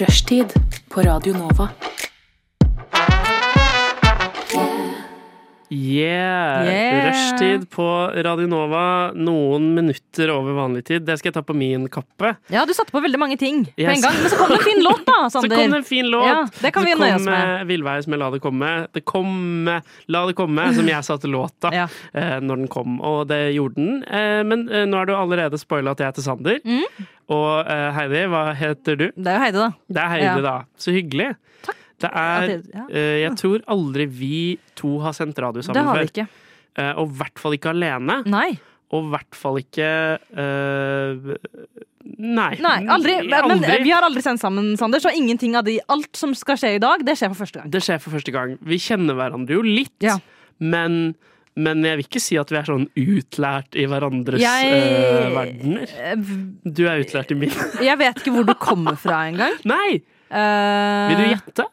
Rushtid på Radio Nova. Yeah! Yeah. Rushtid på Radionova, noen minutter over vanlig tid. Det skal jeg ta på min kappe. Ja, du satte på veldig mange ting på Yes. en gang, men så kom det en fin låt, da, Sander. Så kom det en fin låt. Ja, det kan vi Så nøye oss med. eh, Villveis med La det komme. Det kom eh, La det komme, som jeg satte låta Ja. eh, når den kom, og det gjorde den. Eh, men eh, nå har du allerede spoila at jeg heter Sander. Mm. Og Heidi, hva heter du? Det er jo Heidi, da. Det er Heidi, Ja. da. Så hyggelig. Det er Ja, det- ja. eh, Jeg tror aldri vi to har sendt radio Det sammen har vi før. ikke. Eh, og i hvert fall ikke alene. Nei. Og i hvert fall ikke uh, Nei. Nei, aldri. Men Aldri. vi har aldri sendt sammen, Sander, så ingenting av de, alt som skal skje i dag, det skjer for første gang. Det skjer for første gang. Vi kjenner hverandre jo litt, Ja. men, men jeg vil ikke si at vi er sånn utlært i hverandres Jeg- uh, verdener. Du er utlært i min. Jeg vet ikke hvor du kommer fra engang. Nei! Uh, Vil du gjette?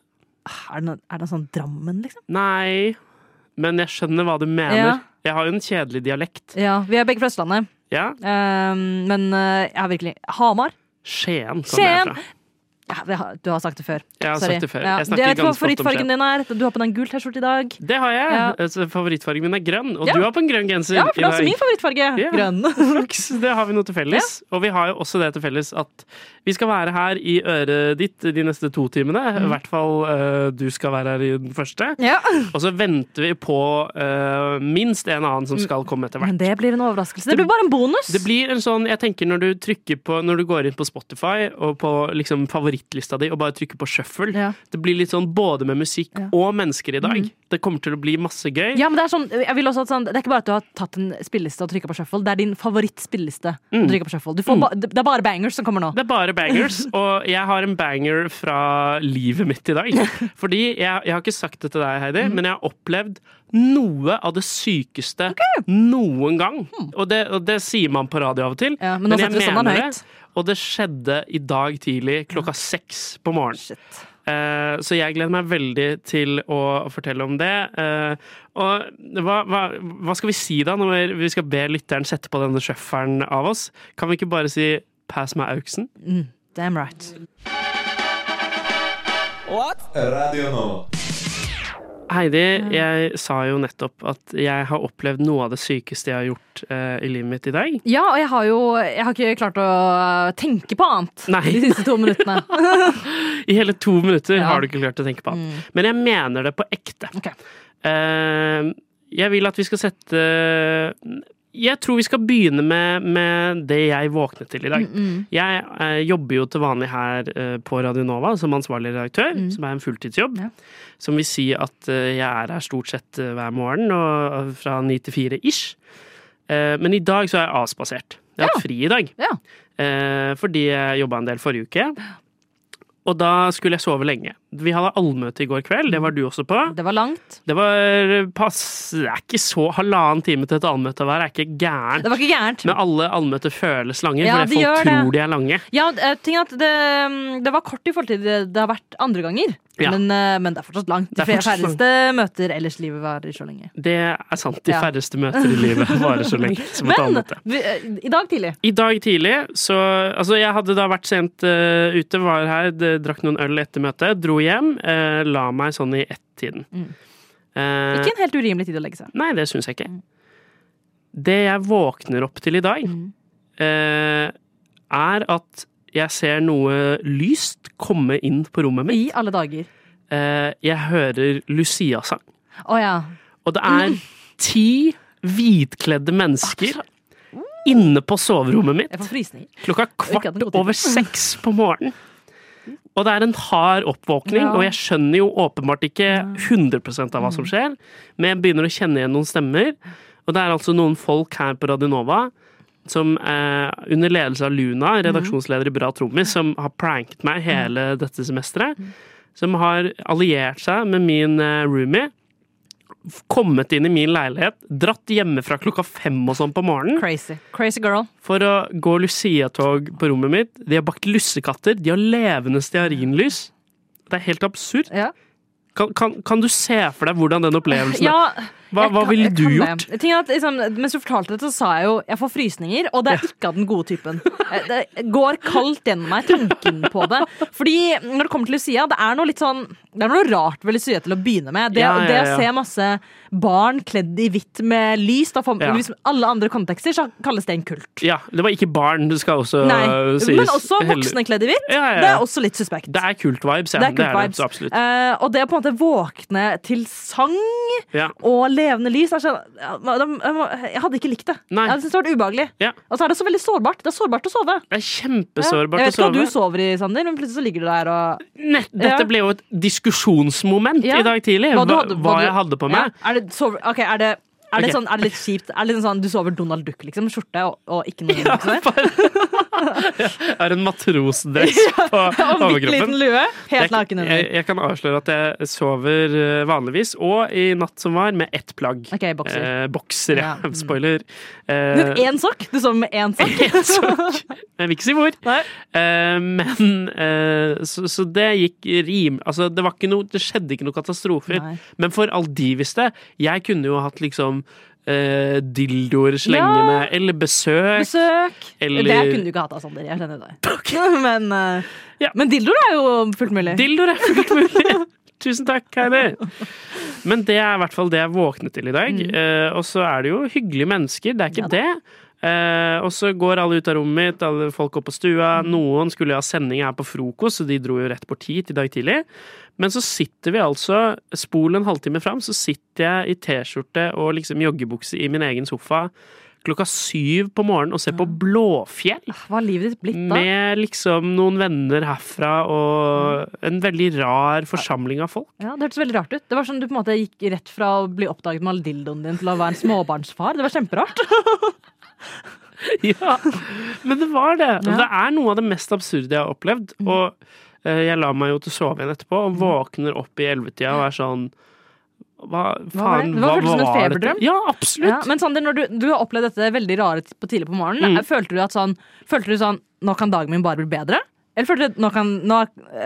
Er det er det sånn Drammen, liksom? Nei. Men jeg skjønner hva du mener. Ja. Jeg har jo en kjedelig dialekt. Ja, vi er begge fra Østlandet. Ja. Um, men eh, har virkelig Hamar. Skien Skien. Ja, det du har sagt det før. Jeg har Sorry. sagt det før. Ja. Jeg Jeg vet hva favorittfargen din er. Du har på deg en gul T-skjorte i dag. Det har jeg. Ja. Altså, Favorittfargen min er grønn, og Ja. du har på en grønn genser. Ja, for det er også min favorittfarge. Grønn. Flaks, det har vi noe til felles. Og vi har jo også det til felles at vi skal være her i øret ditt de neste to timene. I hvert fall uh, du skal være her i den første. Ja. Og så venter vi på uh, minst en annen som skal komme etter Men hvert. det blir en overraskelse. Det blir bare en bonus. Det blir en sånn, jeg tenker Når du trykker på Når du går inn på Spotify og på liksom favorittlista di og bare trykke på shuffle, Ja. det blir litt sånn både med musikk Ja. og mennesker i dag. Det kommer til å bli masse gøy. Ja, men Det er sånn, også sånn, det er ikke bare at du har tatt en spilleliste og trykka på shuffle. Det er din favorittspilleliste. Mm. trykke på shuffle. Du får ba, det er bare bangers som kommer nå. Det er bare bangers, og jeg har en banger fra livet mitt i dag. Fordi jeg, jeg har ikke sagt det til deg, Heidi, Mm. men jeg har opplevd noe av det sykeste noen gang. Og, det, og det sier man på radio av og til, Ja, men nå jeg setter vi standarden høyt. Og det skjedde i dag tidlig klokka seks på morgenen. Shit. Eh, så jeg gleder meg veldig til å fortelle om det. Eh, og hva, hva, hva skal vi si da, når vi skal be lytteren sette på denne shufferen av oss? Kan vi ikke bare si 'pass meg auksen'? Mm, damn right. What? Radio Nova. Heidi, jeg sa jo nettopp at jeg har opplevd noe av det sykeste jeg har gjort eh, i livet mitt i dag. Ja, og jeg har jo jeg har ikke klart å tenke på annet Nei. de siste to minuttene. I hele to minutter Ja. har du ikke klart å tenke på annet. Men jeg mener det på ekte. Okay. Eh, jeg vil at vi skal sette Jeg tror vi skal begynne med, med det jeg våknet til i dag. Jeg eh, jobber jo til vanlig her eh, på Radio Nova som ansvarlig redaktør, som er en fulltidsjobb. Ja. Som vil si at eh, jeg er her stort sett eh, hver morgen, og fra ni til fire ish. Eh, men i dag så er jeg avspasert. Jeg har hatt fri i dag. Ja. Eh, fordi jeg jobba en del forrige uke. Og da skulle jeg sove lenge. Vi hadde allmøte i går kveld, det var du også på. Det var langt. Det var pass Det er ikke så halvannen time til et allmøte å være, er ikke gærent. Det var ikke gærent. Men alle allmøter føles lange, Ja, fordi folk det. tror de er lange. Ja, eh, ting er at det, det var kort i forhold til det det har vært andre ganger. Ja. Men, eh, men det er fortsatt langt. De færreste møter ellers i livet varer så lenge. Det er sant. De Ja. færreste møter i livet varer så lenge som et Men allmøte. eh, i dag tidlig I dag tidlig så Altså, jeg hadde da vært sent uh, ute, var her, drakk noen øl etter møtet, dro hjem, eh, la meg sånn i ett-tiden. Mm. Eh, Ikke en helt urimelig tid å legge seg. Nei, det syns jeg ikke. Det jeg våkner opp til i dag, Mm. eh, er at jeg ser noe lyst komme inn på rommet mitt. I alle dager. Eh, jeg hører Lucia-sang. Oh, ja. Og det er ti hvitkledde mennesker inne på soverommet mitt klokka kvart over seks på morgenen. Og det er en hard oppvåkning, Ja. og jeg skjønner jo åpenbart ikke 100 av hva Mm. som skjer, men jeg begynner å kjenne igjen noen stemmer. Og det er altså noen folk her på Radionova som eh, under ledelse av Luna, Mm. redaksjonsleder i Bra Trommis, som har pranket meg hele dette semesteret, Mm. som har alliert seg med min eh, roomie, kommet inn i min leilighet, dratt hjemmefra klokka fem og sånn på morgenen, Crazy. Crazy girl. for å gå Lucia-tog på rommet mitt. De har bakt lussekatter. De har levende stearinlys. Det er helt absurd. Ja. Kan, kan, kan du se for deg hvordan den opplevelsen er? Ja, Hva, hva ville du gjort? det. Er at, liksom, mens du fortalte dette, så sa jeg jo jeg får frysninger, og det er ikke av den gode typen. Eh, Det går kaldt gjennom meg, tanken på det. Fordi når det kommer til Lucia, det er noe litt sånn Det er noe rart ved Lucia til å begynne med. Det, Ja, ja, det å se masse barn kledd i hvitt med lys, da, for, Ja. hvis alle andre kontekster, så kalles det en kult. Ja, det var ikke barn, det skal også Nei, sies. men også voksne kledd i hvitt. Ja, ja, ja. Det er også litt suspekt. Det er kult-vibes, ja. Det er kult vibes. så absolutt. Uh, og det å på en måte våkne til sang Ja. og levende lys sånn, Jeg hadde ikke likt det. Nei. Jeg syntes det var ubehagelig. Ja. Og så er det så veldig sårbart. Det er sårbart å sove. Det er kjempesårbart Ja. Jeg vet ikke hva du sover i, Sander, men plutselig så ligger du der og Nett, dette ble jo et diskusjonsmoment i dag tidlig. Hva Hva, hva hva jeg hadde på meg. Er det, sover, okay, er det er det, okay. sånn, er det litt kjipt? Er det sånn Du sover Donald Duck, liksom? Skjorte og, og ikke noe Ja, bare, Jeg har en matrosdress på Og bitte liten lue. Helt naken jeg, under. jeg kan avsløre at jeg sover øh, vanligvis, og i natt som var, med ett plagg. Ok, bokser. Eh, bokser, ja. Ja. Spoiler. Men Eh, Én sokk? Du sover med én sokk? en sokk. Jeg vil ikke si hvor. Eh, men eh, så, så det gikk rim... Altså, det var ikke noe Det skjedde ikke noe katastrofer. Nei. Men for all de visste, jeg kunne jo hatt liksom eh, dildoer slengende, eller besøk. Besøk. Eller- Det kunne du ikke hatt av Sander. Jeg skjønner det. Men, uh, Ja. men dildoer er jo fullt mulig. Dildoer er fullt mulig! Tusen takk, Heidi. Men det er i hvert fall det jeg våknet til i dag. Eh, og så er det jo hyggelige mennesker, det er ikke Mm. Ja det. Eh, og så går alle ut av rommet mitt, alle folk opp på stua. Mm. Noen skulle ha sending her på frokost, så de dro jo rett bort hit i dag tidlig. Men så sitter vi altså, spol en halvtime fram, så sitter jeg i T-skjorte og liksom joggebukse i min egen sofa klokka syv på morgenen og ser på Blåfjell. Hva har livet ditt blitt da? Med liksom noen venner herfra og Mm. en veldig rar forsamling av folk. Ja, Det hørtes veldig rart ut. Det var sånn Du på en måte gikk rett fra å bli oppdaget med all dildoen din til å være en småbarnsfar. Det var kjemperart. Ja, men det var det. Ja. det er noe av det mest absurde jeg har opplevd. Og eh, jeg la meg jo til å sove igjen etterpå, og våkner opp i ellevetida og er sånn Hva var faen, det? Det var hva føltes som en var dette? feberdrøm. Ja, absolutt. Ja, men Sander, når du, du har opplevd dette veldig rare på tidlig på morgenen, Mm. følte du at sånn Følte du sånn Nå kan dagen min bare bli bedre? Eller følte du at nå,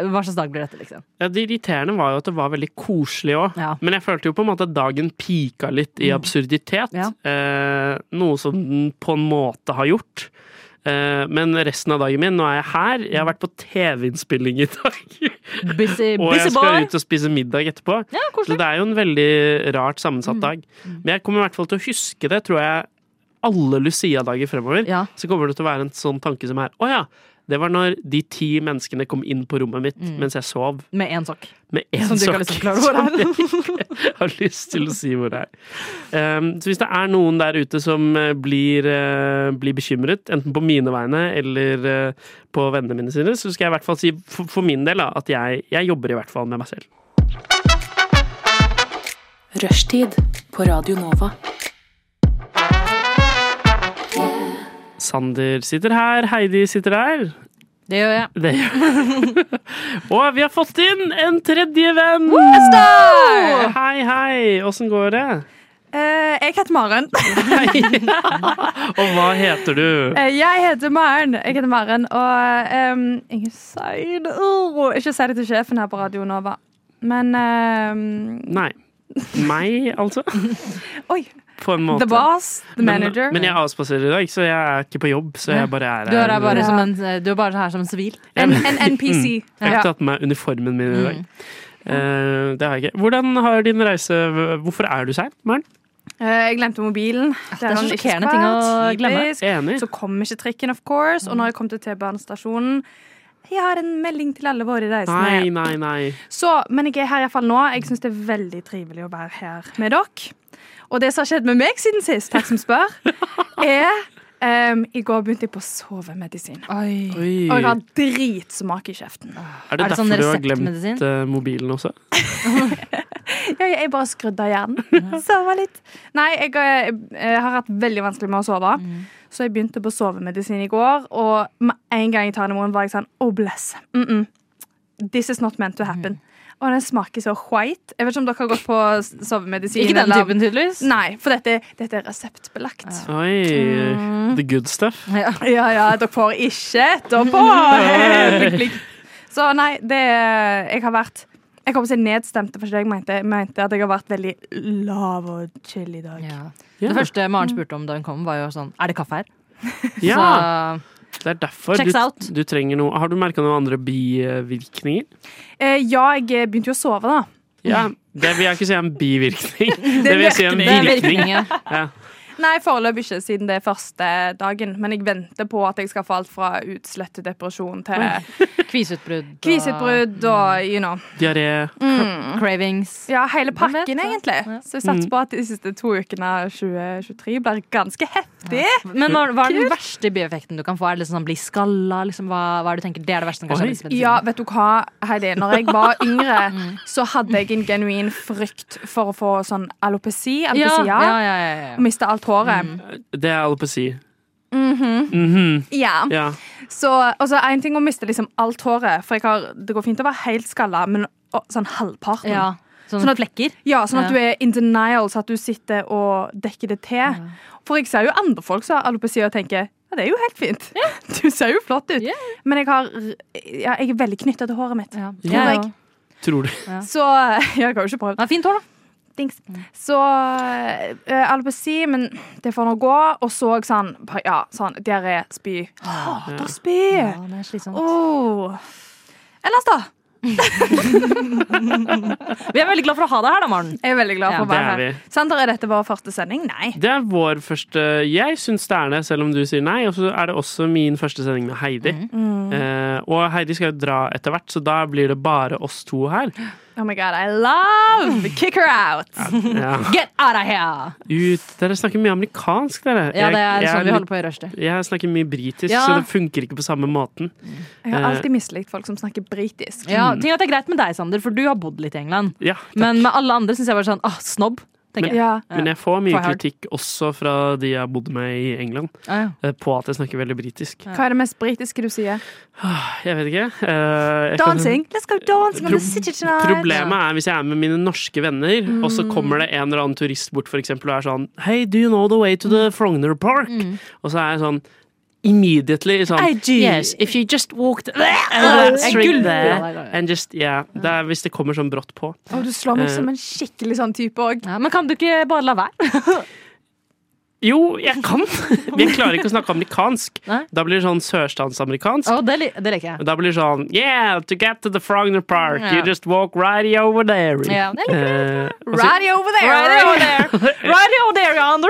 Hva slags dag blir dette, liksom? Ja, Det irriterende var jo at det var veldig koselig òg. Ja. Men jeg følte jo på en måte at dagen pika litt i absurditet. Ja. Eh, noe som den på en måte har gjort. Eh, men resten av dagen min, nå er jeg her. Jeg har vært på TV-innspilling i dag. Busy, og jeg skal ut og spise middag etterpå. Ja, Så det er jo en veldig rart sammensatt dag. Men jeg kommer i hvert fall til å huske det, tror jeg, alle Lucia-dager fremover. Ja. Så kommer det til å være en sånn tanke som er Å ja, det var når de ti menneskene kom inn på rommet mitt mens jeg sov. Med én sokk. Med én Som du ikke har lyst til å klare hvor er. jeg har lyst til å si hvor det er. Um, så hvis det er noen der ute som eh, blir, uh, blir bekymret, enten på mine vegne eller uh, på vennene mine sine, så skal jeg i hvert fall si for, for min del da, at jeg, jeg jobber i hvert fall med meg selv. Rushtid på Radio Nova. Sander sitter her, Heidi sitter der. Det gjør jeg. Det gjør Og vi har fått inn en tredje venn! Woo! Hei, hei! Åssen går det? Uh, jeg heter Maren. Og hva heter du? Uh, jeg heter Maren. Jeg heter Maren, og um, jeg sier det Ikke si det til sjefen her på Radio Nova, men ehm, Nei. Meg, altså? Oi. På en måte. The boss, the manager. Men, men jeg avspaserer i dag, så jeg er ikke på jobb. Så jeg bare er Du er, her bare som en, du er bare her som en sivil. en, en NPC. Jeg har ikke tatt på meg uniformen min i dag. Eh, det har jeg ikke. Hvordan har din reise Hvorfor er du sein, Maren? Eh, jeg glemte mobilen. det er så sjokkerende ting å glemme. Enig. Så kom ikke trikken, of course. Og når jeg kom til T-banestasjonen Jeg har en melding til alle våre reisende. Nei, nei, nei. Så, men jeg er her iallfall nå. Jeg syns det er veldig trivelig å være her med dere. Og det som har skjedd med meg siden sist, takk som spør, er um, I går begynte jeg på sovemedisin. Oi. Oi. Og jeg har dritsmak i kjeften. Er det, Er det sånn derfor du har glemt uh, mobilen også? Ja, jeg bare skrudde av hjernen. Sove litt. Nei, jeg, jeg, jeg har hatt veldig vanskelig med å sove. Så jeg begynte på sovemedisin i går, og med en gang jeg tar den i munnen, var jeg sånn Oh, bless. Mm -mm. This is not meant to happen. Og den smaker så white. Jeg vet ikke om dere har gått på sovemedisin. Ikke den typen, tydeligvis. Nei, for dette, dette er reseptbelagt. Oi. The good stuff. Ja. Ja, ja, dere får ikke etterpå. Så nei, det Jeg har vært Jeg kommer til å si nedstemte, for jeg mente, mente at jeg har vært veldig lav og chill i dag. Ja. Ja. Det første Maren spurte om da hun kom, var jo sånn Er det kaffe her? Ja, Så det er derfor du, du trenger noe Har du merka noen andre bivirkninger? Eh, ja, jeg begynte jo å sove, da. Ja, det vil jeg ikke si er en bivirkning. Det vil jeg si er en det er virkning. ja. Ja. Nei, foreløpig ikke, siden det er første dagen. Men jeg venter på at jeg skal få alt fra utslett til depresjon til Kviseutbrudd. kviseutbrudd og you know. Diaré. Cravings. Ja, hele pakken, egentlig. Ja. Så jeg satser på at de siste to ukene av 2023 blir ganske heftig. Men hva, hva er den verste bieffekten du kan få? Er det liksom sånn bli skalla? Liksom, hva, hva er det du tenker? Det er det verste som kan skje? Ja, vet du hva, Heidi. Når jeg var yngre, så hadde jeg en genuin frykt for å få sånn alopeci, alopecia, ja, ja, ja, ja. miste alt håret. Det er alopeci. Mm Mhm. Ja. Ja. Så altså, en ting å miste liksom alt håret, for jeg har, det går fint å være helt skalla, men å, sånn halvparten. ja. Sånn at- flekker. Ja, sånn at du er in denial, så at du sitter og dekker det til. For jeg ser jo andre folk som har alopeci og tenker ja, det er jo helt fint. Du ser jo flott ut. Yeah. Men jeg, har, ja, jeg er veldig knytta til håret mitt. Ja. Tror Ja, jeg. Tror du. Så jeg har jo ikke prøvd. Det er fint hår, da. Dings. Så uh, alopeci, men det får nå gå. Og så sånn, ja, sånn diaré, spy. Hater spy! Ja, det er slitsomt. Oh. Ellers, da? Vi er veldig glad for å ha deg her, da, Maren. Jeg er veldig glad Ja, for å være er her. Sander, er dette vår første sending? Nei. Det er vår første Jeg syns det er det, selv om du sier nei. Og så er det også min første sending med Heidi. Mm. Eh, og Heidi skal jo dra etter hvert, så da blir det bare oss to her. Oh my god, I love Kick her out! Ja. Get out of here! Ut. Dere snakker mye amerikansk, dere. Ja, det er Jeg- jeg sånn vi holder på i rushtid. Jeg snakker mye britisk, Ja. så det funker ikke på samme måten. Jeg har alltid mislikt folk som snakker britisk. Ja, ting at det er greit med deg, Sander, for du har bodd litt i England. Ja, Men med alle andre syns jeg bare sånn åh, snobb. Tenker jeg. Ja. Men jeg får mye kritikk også fra de jeg har bodd med i England, Ah, ja. eh, på at jeg snakker veldig britisk. Hva er det mest britiske du sier? Jeg vet ikke. eh, jeg kan- Dancing! Let's go dancing on Pro- the city tonight! Problemet er hvis jeg er med mine norske venner, og så kommer det en eller annen turist bort for eksempel, og er sånn Hey, do you know the way to the Frogner Park? Og så er jeg sånn Immediately sånn I do. Yes, if you just walked Jeg straight gulper there and just Yeah. Det er hvis det kommer sånn brått på. Å, du slår meg Eh. som en skikkelig sånn type òg. Ja, men kan du ikke bare la være? Jo, jeg kan! Vi klarer ikke å snakke amerikansk. Nei. Da blir det sånn sørstatsamerikansk. Oh, det, det liker jeg. Da blir det sånn Yeah, to get to the Frogner Park, Ja. you just walk right over there. Ja, det liker Eh, og så- Right over there! Right over there, right over there, yonder.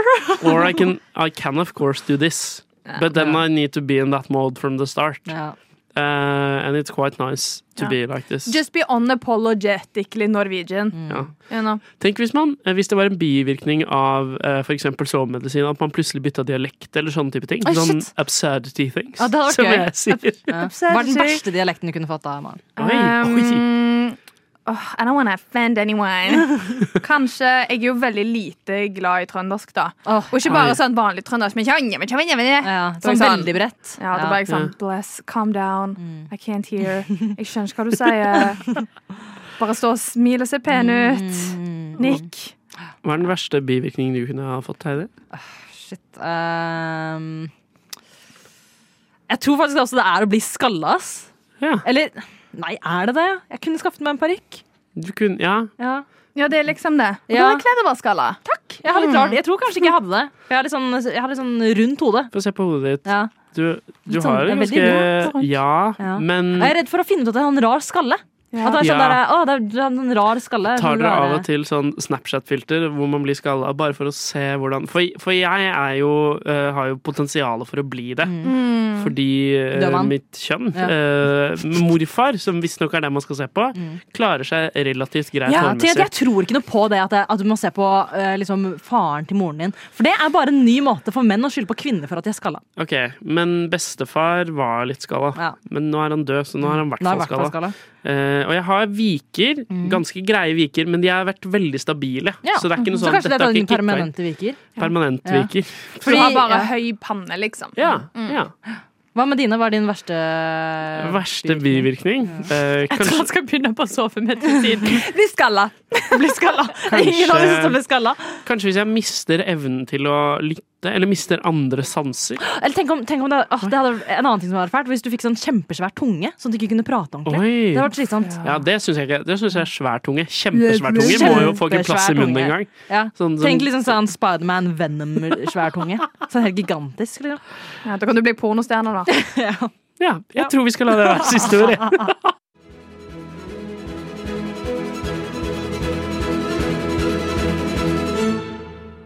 or I can, I can of course do this, but then. I need to be in that mode from the start. Yeah. Uh, and it's quite nice to yeah. be like this. Just be unapologetically Norwegian. ja. You know. Tenk hvis, man, eh, hvis det var en bivirkning av uh, f.eks. sovemedisin, at man plutselig bytta dialekt eller sånne type ting. Oh, sånn absurdity things, oh, som gøy. jeg sier. Ja. Hva er den verste dialekten du kunne fått da, Maren? Um, åh, I don't wanna offend anyone. Kanskje Jeg er jo veldig lite glad i trøndersk, da. Oh, Og ikke bare Oi. sånn vanlig trøndersk, men kjønne, men kjønne, men kjønne. ja, sånn sånn- veldig bredt. Ja, det var jeg sånn Bless, calm down. I can't hear. Jeg skjønner ikke hva du sier. Bare stå og smil og se pen ut. Mm. Nick. Hva er den verste bivirkningen du kunne ha fått, Heidi? Shit. Um, jeg tror faktisk også det er å bli skalla, ass. Ja, Eller Nei, er det det? Jeg kunne skaffet meg en parykk. du kunne Ja. Ja. Ja, det er liksom det. Og Ja. du har kledd. Takk. Jeg, har litt rart. jeg tror kanskje ikke jeg hadde det. Jeg har litt sånn, jeg har litt sånn rundt hode. Få se på hodet ditt. Ja. Du, du sånn, har det jo ganske. Ja, Ja. men Jeg er redd for å finne ut at jeg har en rar skalle. At det er sånn Ja. der, å, det er, en rar skalle. tar dere av og til sånn Snapchat-filter hvor man blir skalla, bare for å se hvordan For, for jeg er jo, uh, har jo potensial for å bli det. Mm. Fordi uh, mitt kjønn Ja. uh, Morfar, som visstnok er det man skal se på, klarer seg relativt greit Ja, til jeg tror ikke noe på det at, jeg, at du må se på liksom, faren til moren din. For det er bare en ny måte for menn å skylde på kvinner for at de er skalla. Okay, Men bestefar var litt skalla. Ja. Men nå er han død, så nå er han Nå er fall jeg i hvert fall skalla. Eh, og jeg har viker, ganske greie viker, men de har vært veldig stabile. Ja. Så det er ikke noe Så sånn kanskje det er den ikke permanente viker. Permanent Ja. viker. For du har bare ja. høy panne, liksom. Ja, ja. Hva med dine? Hva er din verste Verste bivirkning? Eh, Jeg tror kanskje, han skal begynne på sovemedisin. Bli skalla. Bli skalla. Ingen har lyst til å bli skalla. kanskje hvis jeg mister evnen til å lytte eller mister andre sanser. Eller tenk om, tenk om det, å, det hadde En annen ting som hadde vært fælt, hvis du fikk sånn kjempesvær tunge, sånn at du ikke kunne prate ordentlig. Oi. Det hadde vært slitsomt. Ja, det syns jeg ikke. Det synes jeg er svær tunge. Kjempesvær tunge. Må jo få ikke plass i munnen engang. Ja. Sånn, Tenk sånn, liksom sånn Spiderman Venom-svær tunge. Sånn helt gigantisk. Liksom. Ja, da kan du bli pornostjerne, da. ja, jeg tror vi skal la det være siste ord. jeg.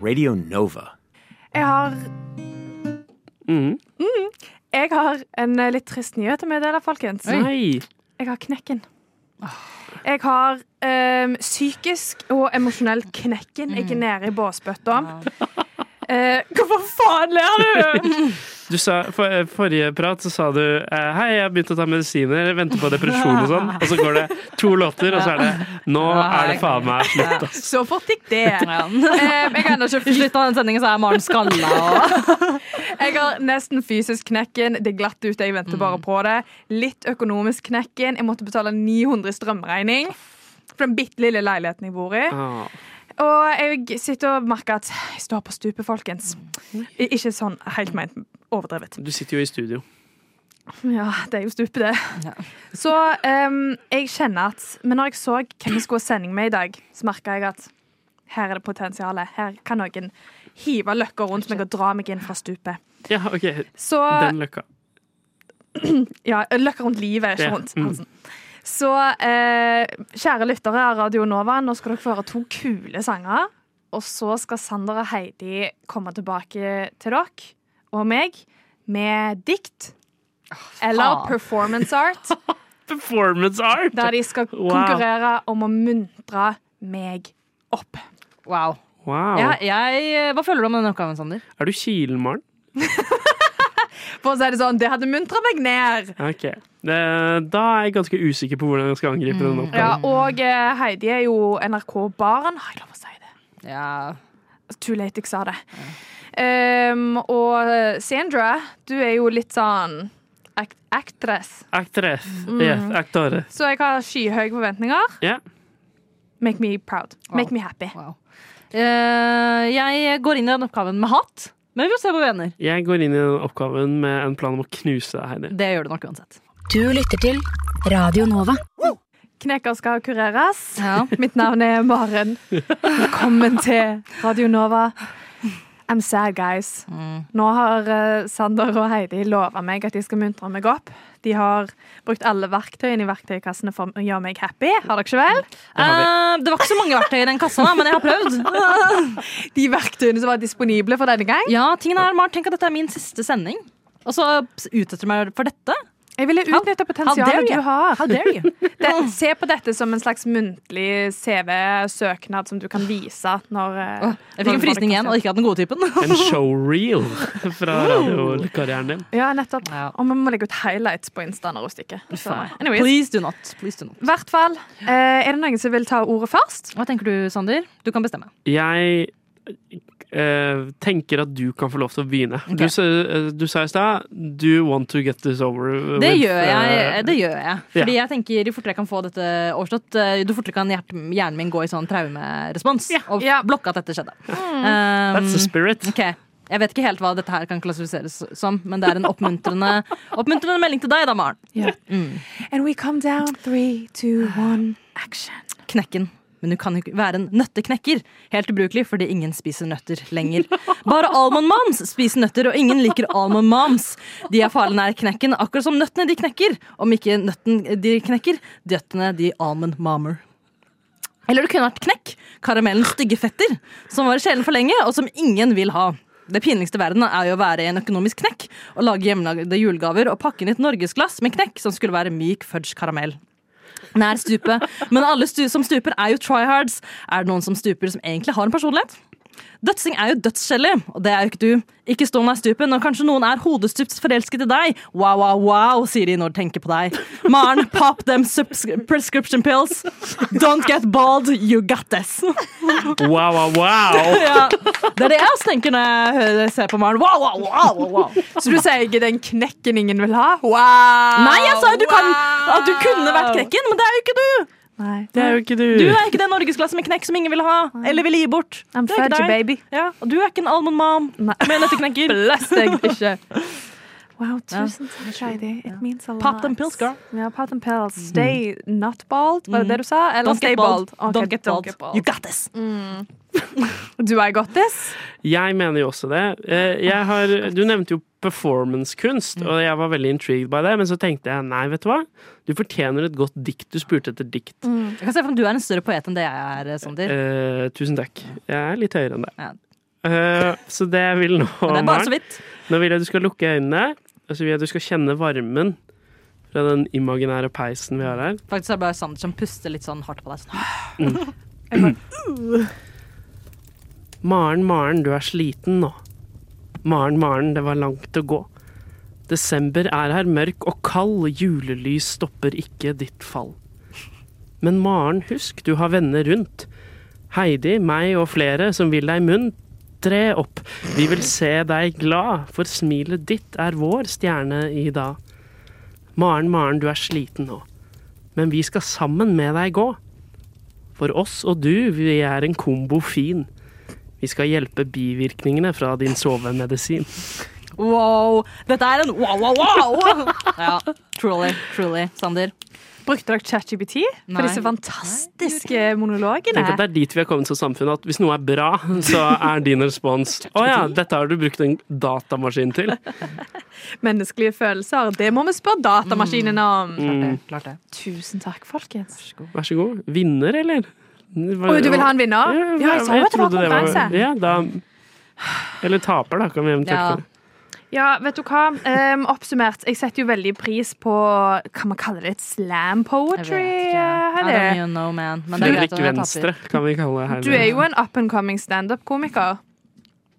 Radio Nova. Jeg har, Mhm. jeg har en eh, litt trist nyhet å meddele, folkens. Nei. Jeg har knekken. Jeg har ehm, psykisk og emosjonell knekken. Jeg er nede i båsbøtta. Eh, hvorfor faen ler du? Du sa, for, forrige prat så sa du eh, Hei, jeg har begynt å ta medisiner, venter på depresjon og sånn. Og så går det to låter, og så er det Nå er det faen meg slutt, ass. Så fort gikk det. Ehm, jeg har ennå ikke slutta den sendingen så er Maren skalla. Jeg har nesten fysisk knekken. Det er glatt ute, jeg venter bare på det. Litt økonomisk knekken. Jeg måtte betale 900 strømregning for den bitte lille leiligheten jeg bor i. Og jeg sitter og merker at jeg står på stupet, folkens. Ikke sånn helt meint overdrevet. Du sitter jo i studio. Ja, det er jo stupet, det. Ja. Så um, jeg kjenner at Men når jeg så hvem jeg skulle ha sending med i dag, så merka jeg at her er det potensial. Her kan noen hive løkker rundt meg og dra meg inn fra stupet. Ja, OK. Så Den løkka. Ja, løkker rundt livet, ikke rundt rundt mm. Så eh, kjære lyttere av Radio Nova, nå skal dere få høre to kule sanger. Og så skal Sander og Heidi komme tilbake til dere og meg med dikt. Eller performance art, Performance art! der de skal Wow. konkurrere om å muntre meg opp. Wow. Wow. Ja, jeg, hva føler du om denne oppgaven, Sander? Er du Kilen-Maren? For å si det sånn, det hadde muntra meg ned. Ok. Det, da er jeg ganske usikker på hvordan jeg skal angripe denne Ja, oppgaven. og eh, Heidi er jo NRK-barn. Har jeg lov å si det? Ja. Too late jeg sa det. Um, og Sandra, du er jo litt sånn act actress. Actress. Mm. Yes, aktore. Så jeg har skyhøye forventninger. Ja. Make me proud. Make Wow. me happy. Wow. Uh, jeg går inn i den oppgaven med hat, men vi får se på vi ender. Jeg går inn i den oppgaven med en plan om å knuse Heidi. Det gjør du nok uansett. Du lytter til Radio Nova. Kneker skal kureres. Ja. Mitt navn er Maren. Velkommen til Radio Nova. I'm sad, guys. Mm. Nå har eh, Sander og Heidi lova meg at de skal muntre meg opp. De har brukt alle verktøyene i verktøykassene for å gjøre meg happy. Har dere ikke vel? Det. Eh, det var ikke så mange verktøy i den kassa, da, men jeg har prøvd. De verktøyene som var disponible for denne gang. Ja, tingen er, Mar, Tenk at dette er min siste sending. Og så utsetter du meg for dette? Jeg ville utnytte potensialet du har. How dare you? Det, se på dette som en slags muntlig CV-søknad som du kan vise når eh, Jeg fikk en frysning igjen, og ikke hatt den gode typen. En showreel fra radiokarrieren din. Ja, nettopp. Ja. Og vi må legge ut highlights på Insta når hun stikker. Please do not. Please do not. Hvert fall. Eh, er det noen som vil ta ordet først? Hva tenker du, Sander? Du kan bestemme. Jeg tenker at du kan få lov til å begynne. Du, sa- eh, du sa i stad Do you want to get this over with? Det gjør jeg. eh, Det gjør jeg. Fordi jeg tenker Jo fortere jeg kan få dette overstått, eh, jo fortere kan hjert- hjernen min gå i sånn traumerespons. Og yeah. blokke at dette skjedde. Um, That's the spirit. Okay. Jeg vet ikke helt hva dette her kan klassifiseres som, men det er en oppmuntrende, oppmuntrende melding til deg, da, Maren. And we come down. Three, two, one, action. Knekken. Men du kan ikke være en nøtteknekker. Helt ubrukelig fordi ingen spiser nøtter lenger. Bare Almond Moms spiser nøtter, og ingen liker Almond Moms. De er farlig nær knekken, akkurat som nøttene de knekker. Om ikke nøtten de knekker, døttene de Almond Mommer. Eller det kunne vært knekk. Karamellens stygge fetter, som var i sjelen for lenge, og som ingen vil ha. Det pinligste i verden er jo å være i en økonomisk knekk og lage hjemmelagde julegaver og pakke inn et norgesglass med knekk som skulle være myk fudge karamell. Nær stupet. Men alle stu som stuper, er jo tryhards. Er det noen som stuper som egentlig har en personlighet? Dødsing er jo dødskjellig, og det er jo ikke du. Ikke stå nær stupet når kanskje noen er hodestups forelsket i deg. Wow, wow, wow, sier de når de tenker på deg. Maren, pop them prescription pills. Don't get bald, you got this. Wow, wow, wow! Ja, det er det jeg også tenker når jeg ser på Maren. Wow, wow, wow, wow, wow. Så du sier ikke den knekken ingen vil ha? Wow! Nei, jeg sa jo du kan, at du kunne vært knekken, men det er jo ikke du. Nei. Det er jo ikke du. Du er ikke den norgesklasse med knekk som ingen vil ha, eller vil gi bort. I'm fudgy baby. Ja, og du er ikke en almond mom Nei. med nøtteknekker. Bless deg ikke. Wow, tusen takk, Heidi. It means a lot. Pop them pills, girl. Ja, pop them pills. Stay not bald, var det det du sa? Eller Don't stay bald. bald? Okay, Don't get bald. You got this. Do I got this? Jeg mener jo også det. Eh, Jeg har, du nevnte jo performancekunst, og jeg var veldig intrigued by det, men så tenkte jeg nei, vet du hva? Du fortjener et godt dikt. Du spurte etter dikt. Jeg kan se for meg Du er en større poet enn det jeg er, Sander. Eh, tusen takk. Jeg er litt høyere enn det. Ja. Uh, så det jeg vil nå, Men det er bare så Maren, vidt. nå vil jeg at du skal lukke øynene, og så vil jeg du skal kjenne varmen fra den imaginære peisen vi har her. Faktisk er det bare Sander som puster litt sånn hardt på deg. Sånn. Maren, Maren, du er sliten nå. Maren, Maren, det var langt å gå. Desember er her mørk og kald, julelys stopper ikke ditt fall. Men Maren, husk, du har venner rundt. Heidi, meg og flere som vil deg munn. Tre opp, vi vil se deg glad, for smilet ditt er vår stjerne i dag. Maren, Maren, du er sliten nå, men vi skal sammen med deg gå. For oss og du, vi er en kombo fin. Vi skal hjelpe bivirkningene fra din sovemedisin. Wow! Dette er en wow, wow, wow! Ja, truly, truly, Sander. Brukte dere ChatGPT for disse fantastiske monologene? Tenk at det er dit vi har kommet som samfunn, at hvis noe er bra, så er din respons å ja, dette har du brukt en datamaskin til. Menneskelige følelser, det må vi spørre datamaskinen om. Mm, Klart det. Tusen takk, folkens. vær så god. Vinner, eller? Oi, du vil ha en vinner? Ja, jeg jeg, jeg, jeg trodde det var konkurranse. Ja, da Eller taper, da, kan vi eventuelt Ja. Ja, vet du hva? Um, oppsummert, jeg setter jo veldig pris på Kan man kalle det et slam Jeg vet ikke. I don't know, man. Men det er Fredrik Venstre, kan vi kalle det her. Du er jo en up and coming standup-komiker.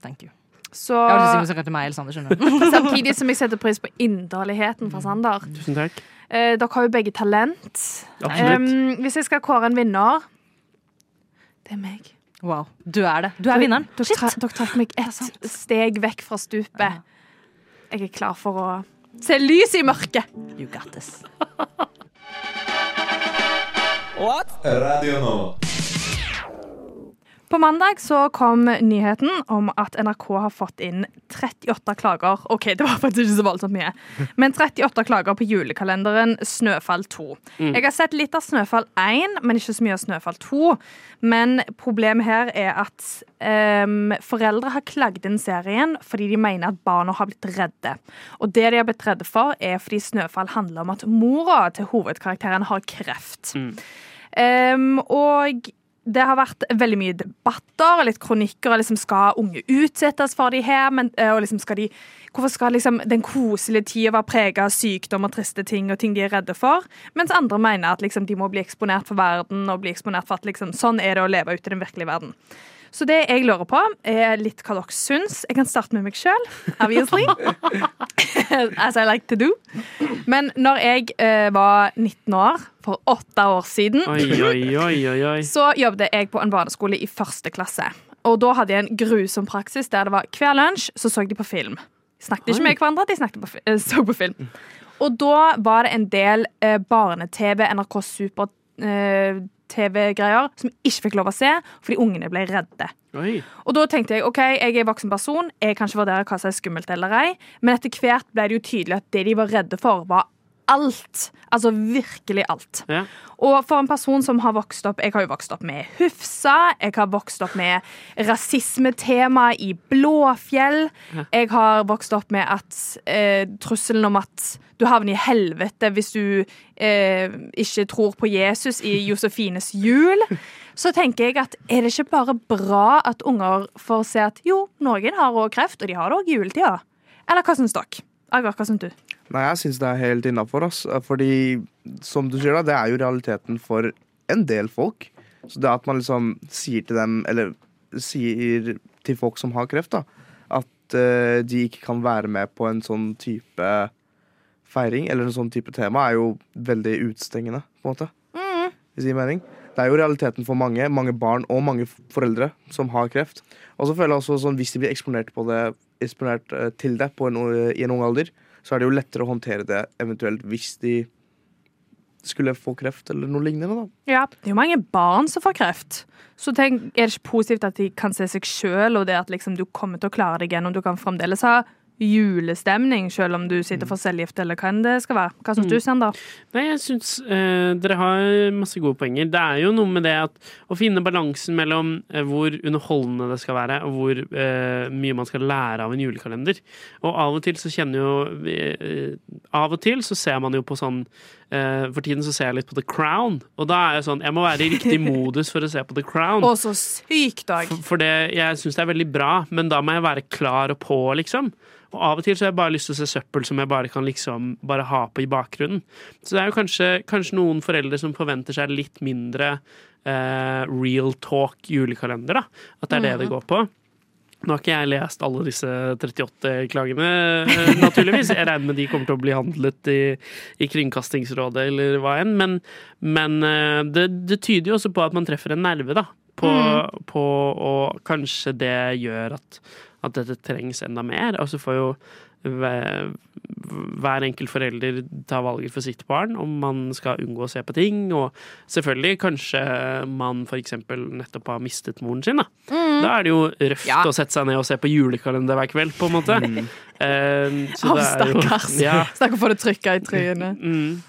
Thank you. Så Jeg har ikke sikker til meg Sander, skjønner samtidig som jeg setter pris på inderligheten fra Sander. Tusen takk. Eh, dere har jo begge talent. Ehm, hvis jeg skal kåre en vinner Det er meg. Wow. Du er det. Du er vinneren. Dere, Shit. dere trakk meg ett steg vekk fra stupet. Jeg er klar for å se lys i mørket. You got this. What? Radio Nova. På mandag så kom nyheten om at NRK har fått inn 38 klager. OK, det var faktisk ikke så voldsomt mye. Men 38 klager på julekalenderen Snøfall 2. Jeg har sett litt av Snøfall 1, men ikke så mye av Snøfall 2. Men problemet her er at um, foreldre har klagd inn serien fordi de mener at barna har blitt redde. Og det de har blitt redde for, er fordi Snøfall handler om at mora til hovedkarakteren har kreft. Um, og det har vært veldig mye debatter og litt kronikker. og Liksom skal unge utsettes for de her? Men, eh, og liksom skal de, hvorfor skal liksom den koselige tida være prega av sykdom og triste ting og ting de er redde for? Mens andre mener at liksom, de må bli eksponert for verden og bli eksponert for at liksom, sånn er det å leve ute i den virkelige verden. Så det jeg lurer på, er litt hva dere syns. Jeg kan starte med meg sjøl, obviously. As I like to do. Men når jeg eh, var 19 år, for åtte år siden Oi, oi, oi, oi, oi. så jobbet jeg på en barneskole i første klasse. Og da hadde jeg en grusom praksis der det var hver lunsj så så de på film. De snakket ikke med hverandre, de snakket på, eh, så på film. Og da var det en del eh, barne-TV, NRK Super-TV-greier som jeg ikke fikk lov å se fordi ungene ble redde. oi. Og da tenkte jeg ok, jeg er voksen person, jeg kan ikke vurdere hva som er skummelt eller ei, men etter hvert ble det jo tydelig at det de var redde for, var alt. Altså virkelig alt. Ja. Og for en person som har vokst opp Jeg har jo vokst opp med Hufsa, jeg har vokst opp med rasismetema i Blåfjell. Jeg har vokst opp med at eh, trusselen om at du havner i helvete hvis du eh, ikke tror på Jesus i Josefines jul. Så tenker jeg at er det ikke bare bra at unger får se at jo, noen har òg kreft, og de har det òg i juletida? Eller hva syns dere? Agvar, hva syns du? Nei, jeg syns det er helt innafor, ass. Fordi, som du sier, da, det er jo realiteten for en del folk. Så det at man liksom sier til dem, eller sier til folk som har kreft, da, at uh, de ikke kan være med på en sånn type feiring, eller en sånn type tema, er jo veldig utestengende, på en måte. Hvis det gir mening. Det er jo realiteten for mange, mange barn og mange foreldre som har kreft. Og så føler jeg også sånn, hvis de blir eksponert, på det, eksponert eh, til det på en, i en ung alder, så er det jo lettere å håndtere det eventuelt hvis de skulle få kreft eller noe lignende. da. Ja, det er jo mange barn som får kreft. Så tenk, er det ikke positivt at de kan se seg sjøl, og det at liksom du kommer til å klare deg gjennom. Du kan fremdeles ha julestemning, selv om du sitter for cellegift, eller hva enn det skal være. Hva syns du, Sander? Nei, jeg syns eh, dere har masse gode poenger. Det er jo noe med det at å finne balansen mellom eh, hvor underholdende det skal være, og hvor eh, mye man skal lære av en julekalender. Og av og til så kjenner jo eh, Av og til så ser man jo på sånn eh, For tiden så ser jeg litt på The Crown, og da er jeg sånn Jeg må være i riktig modus for å se på The Crown. Og så sykt dag! For, for det, jeg syns det er veldig bra, men da må jeg være klar og på, liksom. Og av og til så har jeg bare lyst til å se søppel som jeg bare kan liksom bare ha på i bakgrunnen. Så det er jo kanskje, kanskje noen foreldre som forventer seg litt mindre eh, real talk julekalender, da. At det er det det går på. Nå har ikke jeg lest alle disse 38 klagene, eh, naturligvis. Jeg regner med de kommer til å bli handlet i, i Kringkastingsrådet eller hva enn. Men, men eh, det, det tyder jo også på at man treffer en nerve, da. På, på, og kanskje det gjør at, at dette trengs enda mer. Og så får jo hver, enkelt forelder ta valget for sitt barn om man skal unngå å se på ting. Og selvfølgelig kanskje man f.eks. nettopp har mistet moren sin. Da, da er det jo røft Ja. å sette seg ned og se på julekalender hver kveld, på en måte. Eh, så Å, det er jo- stakkars. Ja, Snakk om å få det trykka i trynet. mm.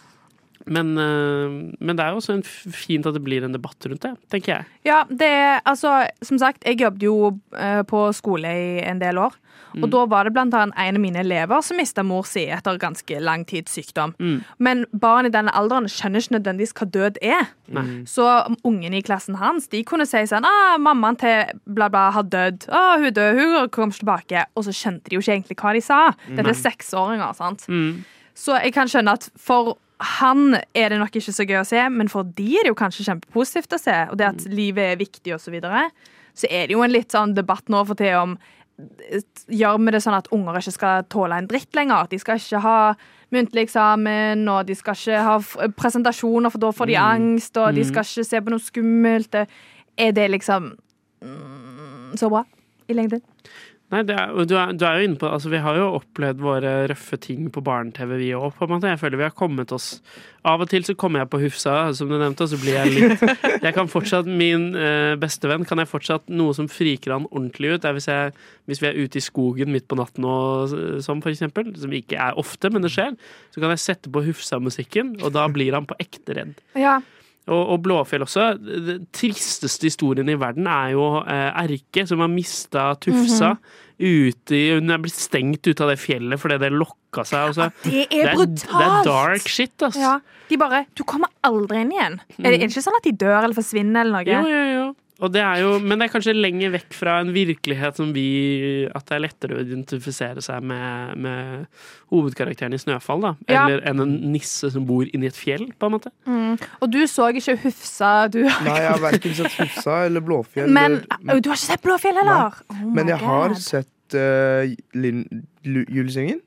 Men, eh, men det er jo også en fint at det blir en debatt rundt det, tenker jeg. Ja, det er altså Som sagt, jeg jobbet jo eh, på skole i en del år. Og da var det blant annet en av mine elever som mista mor si etter ganske lang tids sykdom. Men barn i denne alderen skjønner ikke nødvendigvis hva død er. Mm. Så ungene i klassen hans de kunne si sånn ah, 'Mammaen til bla, bla har dødd. Ah, hun er død. Hun kommer ikke tilbake.' Og så skjønte de jo ikke egentlig hva de sa. Dette er seksåringer. sant? Mm. Så jeg kan skjønne at for han er det nok ikke så gøy å se, men for de er det jo kanskje kjempepositivt å se. Og det at livet er viktig og så videre. Så er det jo en litt sånn debatt nå for tida om Gjør vi det sånn at unger ikke skal tåle en dritt lenger? At De skal ikke ha muntlig eksamen, og de skal ikke ha presentasjoner, for da får de angst, og de skal ikke se på noe skummelt. Er det liksom mm, så bra i lengden? Nei, er, du, er, du er jo inne på altså Vi har jo opplevd våre røffe ting på barne-TV, vi òg. Jeg føler vi har kommet oss Av og til så kommer jeg på Hufsa, som du nevnte, og så blir jeg litt Jeg kan fortsatt, Min eh, bestevenn kan jeg fortsatt Noe som friker han ordentlig ut, er hvis, jeg, hvis vi er ute i skogen midt på natten og sånn, for eksempel. Som ikke er ofte, men det skjer. Så kan jeg sette på Hufsa-musikken, og da blir han på ekte redd. Ja. Og, og Blåfjell også. Den tristeste historien i verden er jo eh, Erke, som har mista Tufsa. ute i, hun er blitt stengt ut av det fjellet fordi det lokka seg. Altså. Det det, er er, brutalt! det er dark shit, altså. Ja, de bare Du kommer aldri inn igjen. Er, det, er det ikke sånn at de dør eller forsvinner eller noe? Jo, jo, jo. Og det er jo, men det er kanskje lenger vekk fra en virkelighet som vi At det er lettere å identifisere seg med, med hovedkarakteren i Snøfall, da. Ja. Eller enn en nisse som bor inni et fjell, på en måte. Og du så ikke Hufsa, du Nei, jeg har verken sett Hufsa eller Blåfjell. Men eller- du har ikke sett Blåfjell heller? Oh Men jeg har sett uh, Lin, Lu- Julesvingen.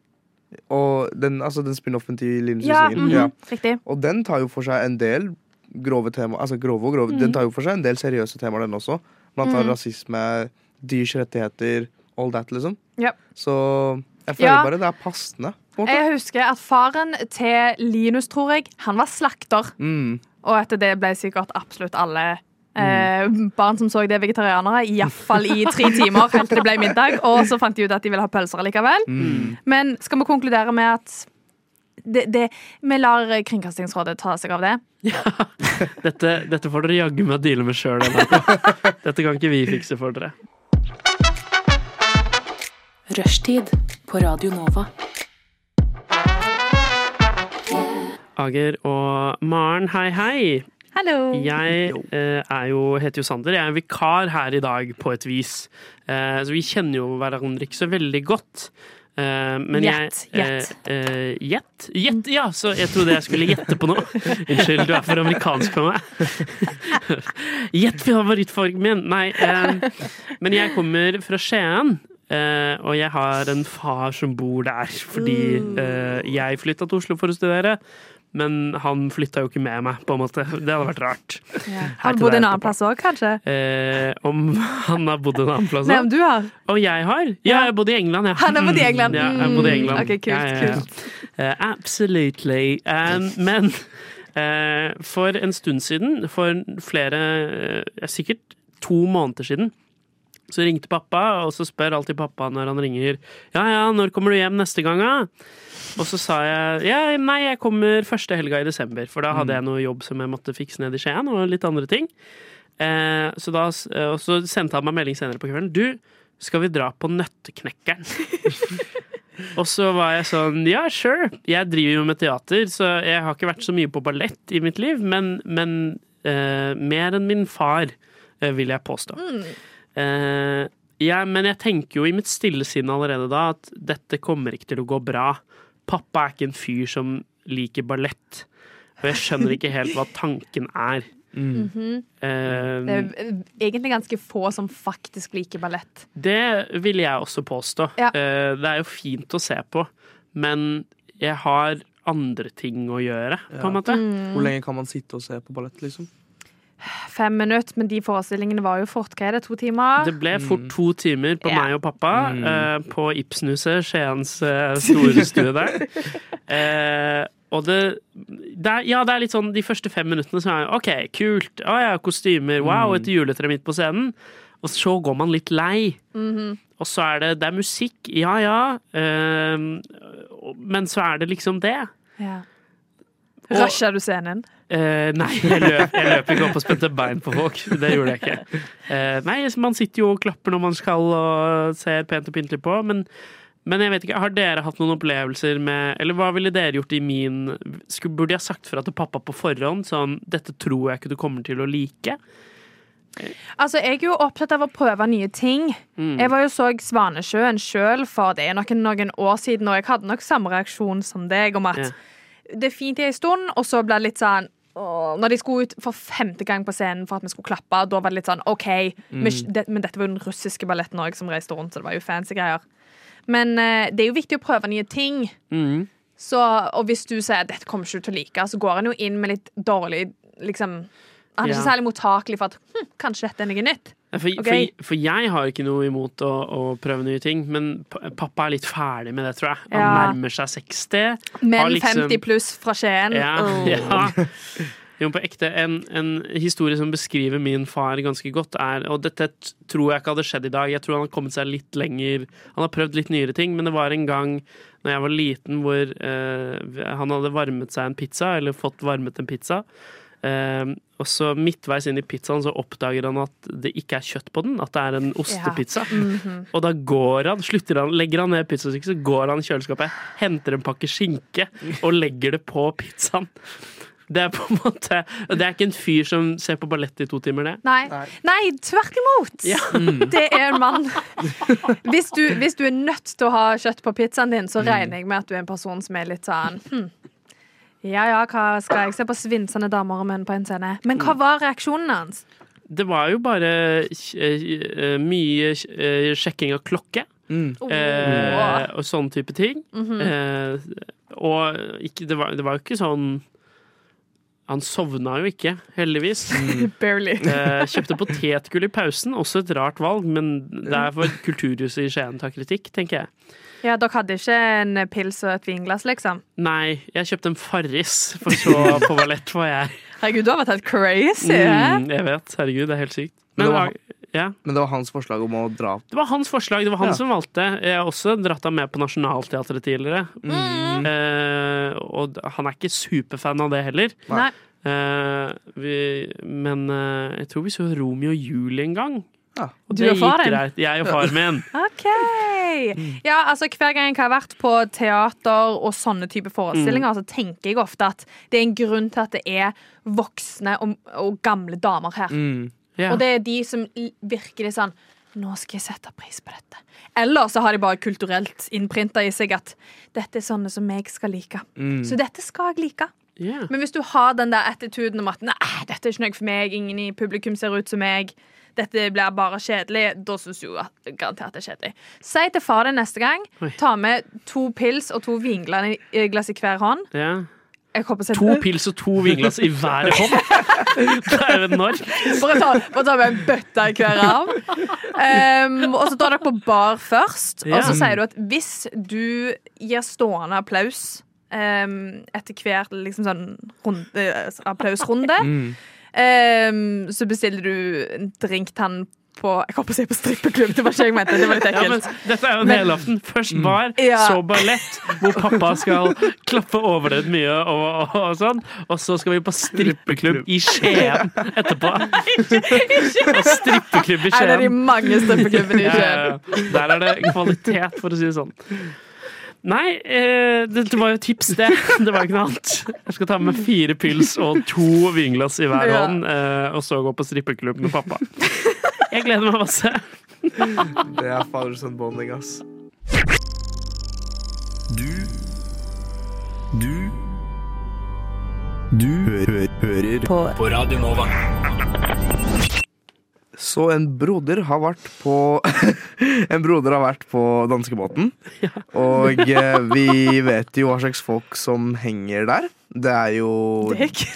Og den, altså den spin-offen til Linus Ja, mm -hmm. Ja. riktig. Og den tar jo for seg en del grove tema Altså grove og grove. Mm. Den tar jo for seg en del seriøse temaer, den også. Blant annet Mm. rasisme, dyrs rettigheter, all that, liksom. Yep. Så jeg føler Ja. bare det er passende. Jeg husker at faren til Linus, tror jeg, han var slakter. Mm. Og etter det ble sikkert absolutt alle eh, barn som så det, vegetarianere. Iallfall i tre timer helt til det ble middag. Og så fant de ut at de ville ha pølser likevel. Mm. Men skal vi konkludere med at det, det, vi lar Kringkastingsrådet ta seg av det? Dette, dette får dere jaggu meg deale med sjøl. Dette kan ikke vi fikse for dere. Rushtid på Radio Nova. Ager og Maren, hei, hei. Hallo. Jeg eh, er jo, heter jo Sander. Jeg er vikar her i dag, på et vis. Eh, så vi kjenner jo hverandre ikke så veldig godt. Eh, men Gjett, gjett. eh, eh, Gjett? Gjett, ja! Så jeg trodde jeg skulle gjette på noe. Unnskyld, du er for amerikansk for meg. Gjett favorittfargen min! Nei. Men jeg kommer fra Skien. Uh, og jeg har en far som bor der, fordi uh, jeg flytta til Oslo for å studere. Men han flytta jo ikke med meg, på en måte. Det hadde vært rart. Har Han bodd bodde en annen plass òg, kanskje? Eh, om han har bodd en annen plass Nei, òg? om du har. Og jeg har? Ja, jeg bodde i England, ja. Han har bodd i England. Mm, Ja, jeg bodde i England. Mm, ok, kult, Ja, ja, ja. kult. Uh, absolutely. Um, men uh, For en stund siden, for flere uh, Sikkert to måneder siden, så ringte pappa, og så spør alltid pappa når han ringer Ja, ja, når kommer du hjem neste gang, da? Og så sa jeg ja, nei, jeg kommer første helga i desember, for da hadde jeg noe jobb som jeg måtte fikse ned i Skien, og litt andre ting. Eh, så da, og så sendte han meg melding senere på kvelden. Du, skal vi dra på Nøtteknekkeren? og så var jeg sånn, ja, sure. Jeg driver jo med teater, så jeg har ikke vært så mye på ballett i mitt liv, men, men eh, mer enn min far, eh, vil jeg påstå. Eh, ja, men jeg tenker jo i mitt stille sinn allerede da at dette kommer ikke til å gå bra. Pappa er ikke en fyr som liker ballett. Og jeg skjønner ikke helt hva tanken er. Det Eh, er eh, egentlig ganske få som faktisk liker ballett. det vil jeg også påstå. Ja. Uh, det er jo fint å se på, men jeg har andre ting å gjøre, på en måte. Hvor lenge kan man sitte og se på ballett, liksom? Fem minutter, men de forestillingene var jo fort hva er det, to timer. Det ble fort to timer på mm. meg og pappa eh, på Ibsenhuset, Skiens eh, storstue der. Eh, og det, det er, Ja, det er litt sånn de første fem minuttene som er OK, kult. Å ja, kostymer. Wow, et juletre midt på scenen. Og så går man litt lei. Og så er det Det er musikk, ja ja. Eh, men så er det liksom det. Ja. Rusher du scenen? Eh, nei, jeg løp, jeg løp ikke opp og spente bein på folk. Det gjorde jeg ikke. Uh, nei, man sitter jo og klapper når man skal og ser pent og pyntelig på, men, men jeg vet ikke, har dere hatt noen opplevelser med Eller hva ville dere gjort i min skulle, Burde jeg sagt fra til pappa på forhånd sånn Dette tror jeg ikke du kommer til å like? Altså, Jeg er jo opptatt av å prøve nye ting. Mm. Jeg var jo så Svanesjøen sjøl for det er noen, noen år siden, og jeg hadde nok samme reaksjon som deg om at Ja. det er fint i en stund, og så ble det litt sånn åh, Når de skulle ut for femte gang på scenen for at vi skulle klappe, da var det litt sånn OK. Men, det, men dette var jo den russiske balletten òg som reiste rundt, så det var jo fancy greier. Men eh, det er jo viktig å prøve nye ting. Mm. Så, og hvis du sier at dette kommer ikke du til å like, så går han jo inn med litt dårlig liksom, Han er Ja. ikke særlig mottakelig for at hm, kanskje dette er noe nytt. For, okay. for, for jeg har ikke noe imot å, å prøve nye ting, men pappa er litt ferdig med det, tror jeg. Han Ja. nærmer seg 60. Men liksom- 50 pluss fra Skien. Ja, oh. ja. Jo, på ekte. En, en historie som beskriver min far ganske godt, er Og dette tror jeg ikke hadde skjedd i dag. Jeg tror han har kommet seg litt lenger Han har prøvd litt nyere ting, men det var en gang når jeg var liten hvor eh, han hadde varmet seg en pizza, eller fått varmet en pizza. Eh, og så midtveis inn i pizzaen så oppdager han at det ikke er kjøtt på den, at det er en ostepizza. Mhm. Og da går han, slutter han, legger han ned pizzastykket, så går han i kjøleskapet, henter en pakke skinke og legger det på pizzaen. Det er på en måte Det er ikke en fyr som ser på ballett i to timer, det. Nei. Nei, tvert imot. Det er en mann. Hvis du, hvis du er nødt til å ha kjøtt på pizzaen din, så regner jeg med at du er en person som er litt sånn hm. Ja ja, hva skal jeg se på svinsende damer og menn på en scene? Men hva var reaksjonen hans? Det var jo bare eh, mye eh, sjekking av klokke. Eh, og sånn type ting. eh, og ikke, det, var, det var jo ikke sånn Han sovna jo ikke, heldigvis. Barely. Eh, kjøpte potetgull i pausen, også et rart valg, men det er for Kulturhuset i Skien tar kritikk, tenker jeg. Ja, Dere hadde ikke en pils og et vinglass, liksom? Nei, jeg kjøpte en Farris, for så på ballett var jeg. Herregud, du har vært helt crazy. Mm, jeg vet, herregud, det er helt sykt. Men Men det det var- var, ja, Men det var hans forslag om å dra det var hans forslag, det var han Ja. som valgte. Jeg har også dratt ham med på Nationaltheatret tidligere. Eh, og han er ikke superfan av det heller. Nei. Eh, vi, men eh, jeg tror vi så Romeo og Julie en gang. Ja. Og Du det og faren? greit. Jeg og faren min. OK. Ja, altså Hver gang jeg har vært på teater og sånne type forestillinger, så tenker jeg ofte at det er en grunn til at det er voksne og, og gamle damer her. Mm. Ja. Og det er de som virkelig sånn Nå skal jeg sette pris på dette. Eller så har de bare kulturelt innprinta i seg at dette er sånne som jeg skal like. Mm. Så dette skal jeg like. Yeah. Men hvis du har den der attituden om at nei, dette er ikke noe for meg, ingen i publikum ser ut som meg, dette blir bare kjedelig, da syns du garantert det er kjedelig. Si til far din neste gang. Ta med to pils og to vinglass i, glass i hver hånd. ja. To pils og to vinglass i hver hånd. Jo enormt. Bare ta, bare ta med en bøtte i hver arm. Um, og så tar dere på bar først. Og så sier du at hvis du gir stående applaus um, etter hver liksom sånn runde, eh, applausrunde. Mm. Um, så bestiller du en drink til han på Jeg holdt på å si på strippeklubb, det var ikke jeg mente. Det var litt Ja, men dette er jo en helaften. Først bar, Ja. så ballett, hvor pappa skal klappe over det mye og, og, og sånn. Og så skal vi på strippeklubb i Skien etterpå. Og strippeklubb i En av de Skien. mange strippeklubbene i Ja, Skien. ja, ja. Der er det kvalitet, for å si det sånn. Nei, det var jo tips, det. Det var ikke noe annet. Jeg skal ta med fire pils og to vinglass i hver Ja. hånd, eh, og så gå på strippeklubb med pappa. Jeg gleder meg masse. Det er fader sånn bonding, ass. Du Du Du hø hører på. på Radio Nova. Så en broder har vært på En broder har vært på danskebåten. Og eh, vi vet jo hva slags folk som henger der. Det er jo Deg?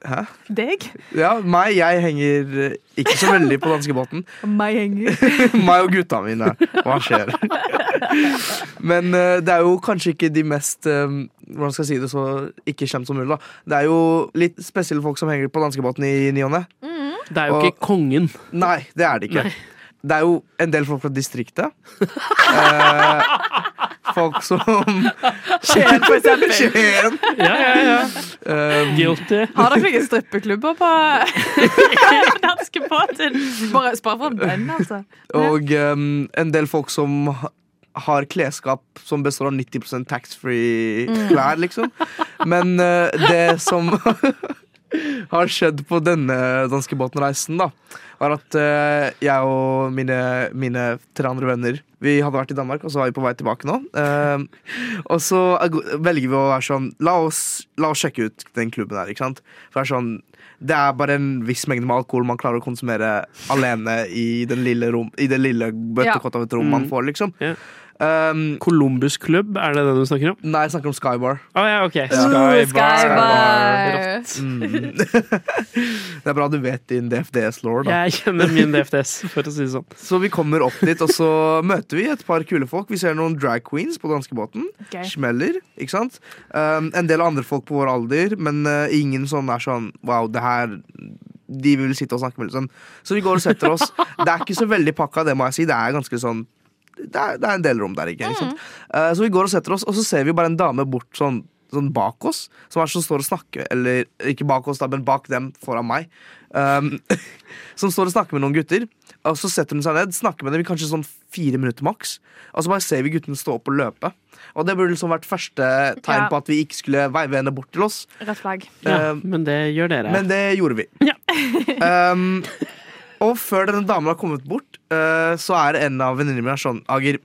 Hæ? Deg? Ja, meg. Jeg henger eh, ikke så veldig på danskebåten. Meg henger. meg og gutta mine. Hva skjer? Men eh, det er jo kanskje ikke de mest Hvordan skal jeg si det så ikke kjent som mulig. da Det er jo litt spesielle folk som henger på danskebåten i ny og ne. Det er jo Og- ikke kongen. Nei, det er det ikke. Nei. Det er jo en del folk fra distriktet. Eh, folk som Skien, for eksempel. Skien. Ja, ja, ja. Um, Guilty. Har dere noen strippeklubber på danskebåten? Bare spar for den, bønn, altså. og um, en del folk som har klesskap som består av 90% taxfree klær, liksom. Men uh, det som har skjedd på denne danske båtenreisen da, var at uh, jeg og mine, mine tre andre venner Vi hadde vært i Danmark, og så var vi på vei tilbake nå. Uh, og så er velger vi å være sånn La oss, la oss sjekke ut den klubben her, ikke sant? For det er sånn det er bare en viss mengde med alkohol man klarer å konsumere alene i den lille, rom, i det lille bøttekottet av et rom man Mm. får, liksom. Ja. Um, Columbus Club, er det det du snakker om? nei, jeg snakker om Skybar. Oh, ja, okay. Uh, Skybar. Rått. Mm. det er bra du vet din DFDS-law, da. Jeg kjenner min DFDS, for å si det sånn. Så vi kommer opp dit, og så møter vi et par kule folk. Vi ser noen drag queens på danskebåten. Okay. Smeller, ikke sant? Um, en del andre folk på vår alder, men uh, ingen sånn er sånn Wow, det her De vil sitte og snakke med, liksom. Så vi går og setter oss. Det er ikke så veldig pakka, det må jeg si. Det er ganske sånn det er, det er en del rom der, ikke, ikke sant? Uh, så vi går og setter oss, og så ser vi bare en dame bort sånn Sånn bak oss, som er som står og snakker Eller ikke bak oss, da, men bak dem foran meg. Um, som står og snakker med noen gutter. Og så setter hun seg ned, snakker med dem i kanskje sånn fire minutter maks. Og så bare ser vi guttene stå opp og løpe. Og det burde liksom vært første tegn Ja. på at vi ikke skulle veive henne bort til oss. Rødt flagg. Ja, Um, men det gjør dere. men det gjorde vi. Ja. um, og før denne damen har kommet bort, uh, så er en av venninnene mine sånn Ager,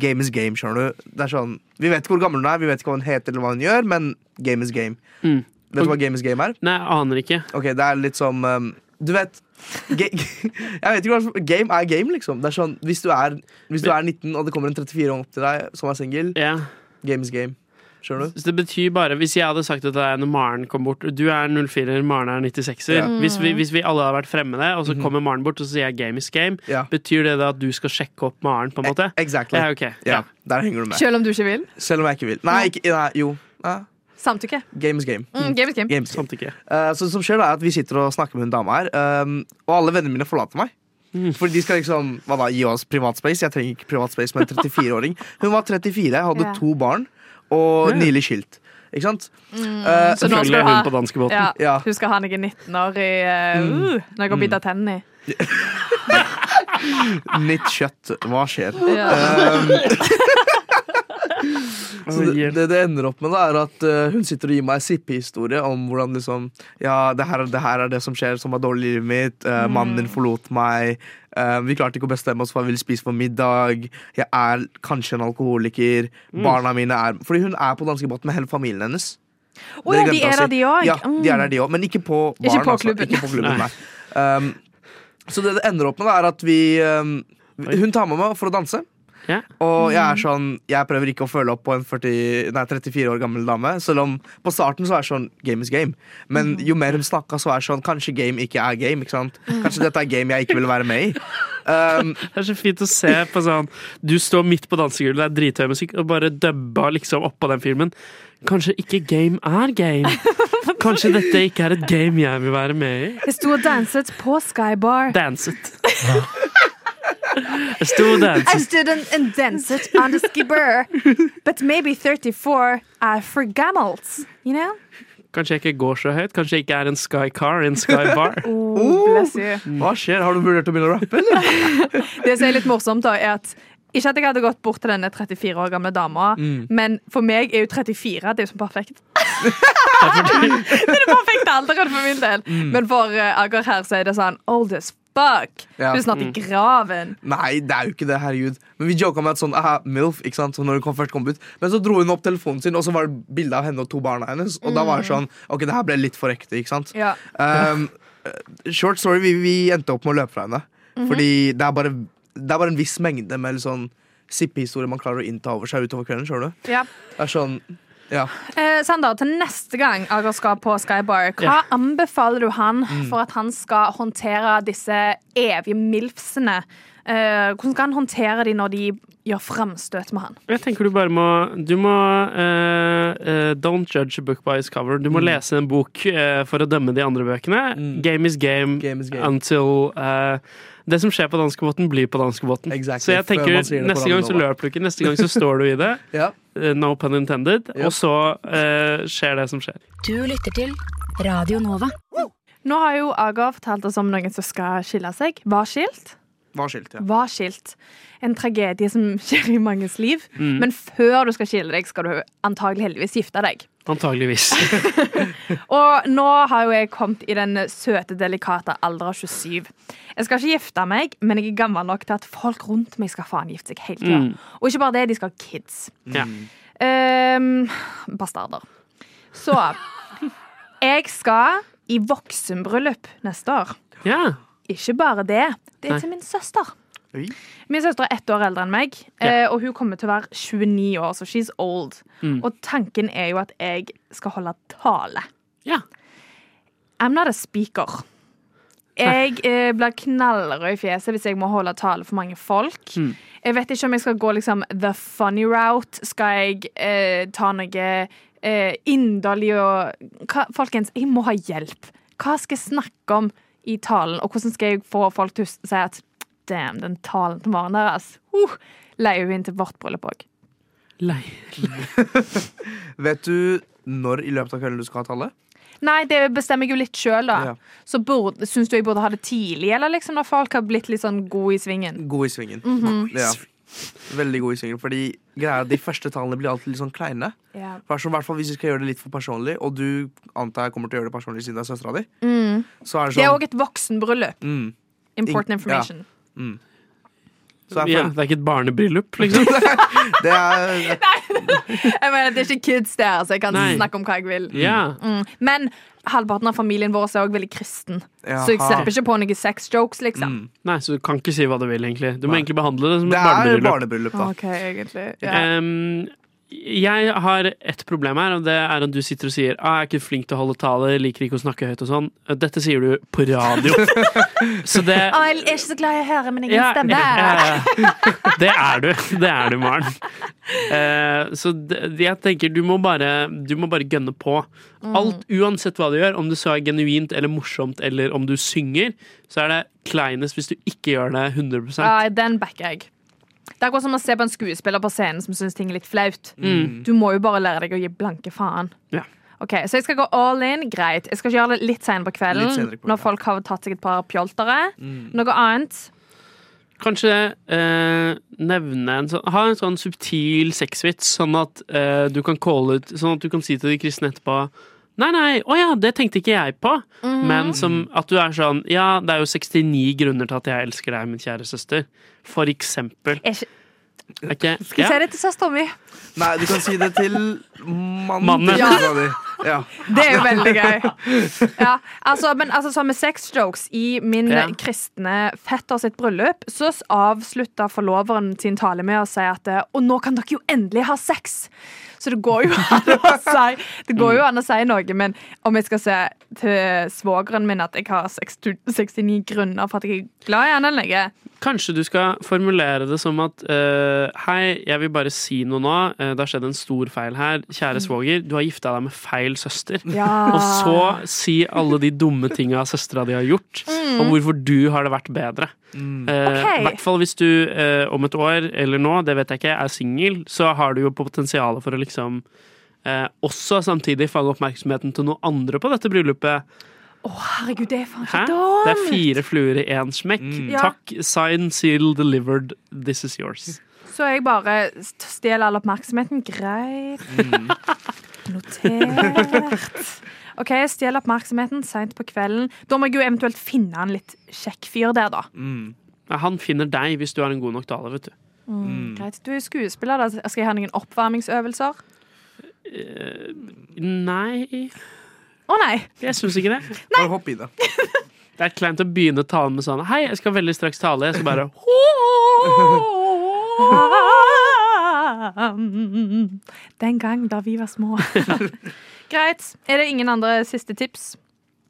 game is game, skjønner du. Det er sånn, Vi vet ikke hvor gammel hun er, vi vet ikke hva hun heter, eller hva hun gjør, men game is game. Mm. Vet du hva game is game er? Nei, jeg aner ikke. Ok, Det er litt som um, Du vet Jeg vet ikke hva Game er game, liksom. Det er sånn, hvis du er, hvis du er 19 og det kommer en 34 år opp til deg som er singel, yeah. game is game. Skjønner du? Så det betyr bare, Hvis jeg hadde sagt at det er når Maren kom bort Du er 04-er, Maren er 96-er. Ja. Hvis, vi, hvis vi alle hadde vært fremmede, og så kommer Maren bort og så sier jeg 'game is game', Ja. betyr det da at du skal sjekke opp Maren? på en måte? Exactly. Ja, okay. Ja, Der henger du med. Selv om du ikke vil? Selv om jeg ikke vil. Nei, ikke, nei jo. Ja. Samtykke. Game is game. Mm, game is game. game, is game. Samtykke. Eh, så det som skjer da er at Vi sitter og snakker med hun dama her, um, og alle vennene mine forlater meg. Mm. Fordi de skal liksom hva da, gi oss privatspace. Jeg trenger ikke privatspace med en 34-åring. Hun var 34, hadde Ja. to barn og Ja. nylig skilt. Ikke sant? Eh, Så nå skal hun ha på danskebåten. ja, Ja. Hun skal ha noe 19-årig uh, uh, Når jeg går bit av tennene i. Nytt kjøtt. Hva skjer? Ja. Um, så det, det det ender opp med, da er at uh, hun sitter og gir meg sippehistorie om hvordan liksom Ja, det her, det her er det som skjer, som er dårlig i livet mitt. Uh, Mannen din forlot meg. Uh, vi klarte ikke å bestemme oss for hva vi ville spise for middag. Jeg er kanskje en alkoholiker. Barna mine er Fordi hun er på danskebåten med hele familien hennes. Oh, ja, de er der, de òg. Ja, de er der, de òg. Men ikke på baren. Ikke på altså. Ikke på klubben nei. Um, så det det ender opp med, da, er at vi um, Hun tar med meg for å danse. Ja. Og jeg er sånn Jeg prøver ikke å føle opp på en 40, nei, 34 år gammel dame. Selv om på starten så er det sånn game is game. Men jo mer hun snakka, så er det sånn kanskje game ikke er game. ikke sant? Kanskje dette er game jeg ikke vil være med i. Um, Det er så fint å se på sånn Du står midt på dansegulvet, det er drithøy musikk, og bare dubba liksom oppå den filmen. Kanskje ikke game er game. Kanskje dette ikke er et game jeg vil være med i. Jeg sto og danset på Skybar. Danset. Jeg sto og I stood and, and danced on the skipper. But maybe 34 are for gamels, You know? Kanskje jeg ikke går så høyt. Kanskje jeg ikke er en sky car, en sky bar. Oh, bless you. hva skjer? Har du vurdert å begynne å rappe, eller? Det som er litt morsomt, da, er at ikke at jeg hadde gått bort til denne 34 år gamle dama, men for meg er jo 34 det er jo så perfekt. det er det perfekte alderen for min del. Men for uh, Agar her så er det sånn old as fuck. Ja. Du er snart i graven. Nei, det er jo ikke det, herregud. Men vi joka med at sånn, aha, MILF, ikke sant, så når hun kom, først kom ut. Men så dro hun opp telefonen sin, og så var det bilde av henne og to barna hennes. Og da var det sånn, ok, det her ble litt for ekte, ikke sant. Ja. Um, short story, vi, vi endte opp med å løpe fra henne. Fordi det er, bare, det er bare en viss mengde med sånn sippehistorier man klarer å innta over seg utover kvelden. skjønner du? Ja. Det er sånn, ja. Eh, Sander, til neste gang Agar skal på Skybar, hva Ja. anbefaler du han for at han skal håndtere disse evige milfsene? Eh, hvordan skal han håndtere de når de gjør framstøt med han? Jeg tenker du bare må Du må eh, eh, Don't judge a book by its cover. Du må lese en bok eh, for å dømme de andre bøkene. Game is game, Game is game. until eh, Det som skjer på danskebåten, blir på danskebåten. Exactly, Så jeg tenker neste gang så løper du ikke, neste gang så står du i det. ja. Eh, no pun intended. Ja. Og så eh, skjer det som skjer. Du lytter til Radio Nova. Nå har jo Aga fortalt oss om noen som skal skille seg. Var skilt. Var skilt, ja. Var skilt. En tragedie som skjer i manges liv. Men før du skal skille deg, skal du antagelig heldigvis gifte deg. Antageligvis. Og nå har jo jeg kommet i den søte, delikate alder av 27. Jeg skal ikke gifte meg, men jeg er gammel nok til at folk rundt meg skal faen gifte seg hele tida. Mm. Og ikke bare det, de skal ha kids. Ja. Um, bastarder. Så Jeg skal i voksenbryllup neste år. ja. Ikke bare det. Det er Nei. til min søster. Oi. Min søster er ett år eldre enn meg, Ja. eh, og hun kommer til å være 29 år, så she's old. Mm. Og tanken er jo at jeg skal holde tale. ja. I'm not a speaker. Jeg eh, blir knallrød i fjeset hvis jeg må holde tale for mange folk. Mm. Jeg vet ikke om jeg skal gå liksom the funny route. Skal jeg eh, ta noe eh, inderlig og hva, Folkens, jeg må ha hjelp. Hva skal jeg snakke om i talen, og hvordan skal jeg få folk til å si at damn, den talen til Maren deres uh, leier hun inn til vårt bryllup òg. Lei. Vet du når i løpet av kvelden du skal ha tallet? Nei, det bestemmer jeg jo litt sjøl, da. Ja. Så burde, syns du jeg burde ha det tidlig, eller liksom når folk har blitt litt sånn gode i svingen? God i svingen. ja. Veldig god i. Fordi greia, De første tallene blir alltid litt sånn kleine. Ja. For så, hvert fall Hvis du skal gjøre det litt for personlig, og du antar jeg kommer til å gjøre det personlig siden det er søstera di, Mm. så er det Det er sånn òg et voksenbryllup. mm, Important information. Ja. information. Så jeg Ja, det er ikke et barnebryllup, liksom. det er, Jeg mener, Det er ikke kids der, så jeg kan Nei. snakke om hva jeg vil. Yeah. Mm. Men halvparten av familien vår er òg veldig kristen, Jaha. så jeg slipper ikke på noen sex jokes, liksom. Mm. Nei, så du kan ikke si hva du vil, egentlig. Du må Nei. egentlig behandle det som det et er barnebryllup. barnebryllup, da. OK, egentlig. Yeah. Ehm, jeg har ett problem her, og det er at du sitter og sier ah, 'Jeg er ikke flink til å holde tale, liker ikke å snakke høyt' og sånn. Dette sier du på radio. Så det Å, jeg er ikke så glad i å høre min egen Ja, stemme. ja, ja. Det er du. Det er du, Maren. Uh, så det, jeg tenker du må bare Du må bare gønne på. Alt, Uansett hva du gjør, om du så er genuint eller morsomt eller om du synger, så er det kleinest hvis du ikke gjør det 100 Ja, den backer jeg. Det er akkurat som å se på en skuespiller på scenen som syns ting er litt flaut. Mm. Du må jo bare lære deg å gi blanke faen. Ja. Ok, Så jeg skal gå all in. Greit. Jeg skal ikke gjøre det litt senere på kvelden, senere på når folk har tatt seg et par pjoltere. Mm. Noe annet. Kanskje eh, nevne en sånn Ha en sånn subtil sexvits, sånn at eh, du kan calle ut Sånn at du kan si til de kristne etterpå Nei, nei, å ja, det tenkte ikke jeg på. Men som at du er sånn Ja, det er jo 69 grunner til at jeg elsker deg, min kjære søster. For eksempel. Er ikke, Er Skal jeg si det til søstera mi? Nei, du kan si det til mannen. Mannen. Ja. Ja. Det er jo veldig gøy. Ja, altså, men altså, sånn med sexjokes i min Ja. kristne fetter sitt bryllup, så avslutta forloveren sin tale med å si at Og nå kan dere jo endelig ha sex! Så det går jo an å si Det går jo an å si noe, men om jeg skal se til svogeren min at jeg har 69 grunner for at jeg er glad i han eller noe Kanskje du skal formulere det som at uh, Hei, jeg vil bare si noe nå. Eh, det har skjedd en stor feil her. Kjære svoger, du har gifta deg med feil søster. Ja. Og så si alle de dumme tinga søstera di har gjort, og hvorfor du har det vært bedre. Eh, Ok. I hvert fall hvis du eh, om et år, eller nå, det vet jeg ikke, er singel, så har du jo potensialet for å liksom eh, også samtidig fange oppmerksomheten til noen andre på dette bryllupet. Å, herregud, det er faen så ikke dumt! Det er fire fluer i én smekk. Ja. Takk, sign, seal, delivered, this is yours. Så jeg bare stjeler all oppmerksomheten. Greit. Notert. OK, jeg stjeler oppmerksomheten seint på kvelden. Da må jeg jo eventuelt finne en litt kjekk fyr der, da. Mm. Han finner deg hvis du har en god nok tale, vet du. Greit. Du er skuespiller, da. Skal jeg ha noen oppvarmingsøvelser? Nei, Å nei! jeg syns ikke det. Bare hopp i det. Det er kleint å begynne talen med sånn Hei, jeg skal veldig straks tale. Jeg skal bare Den gang da vi var små. Greit. Er det ingen andre siste tips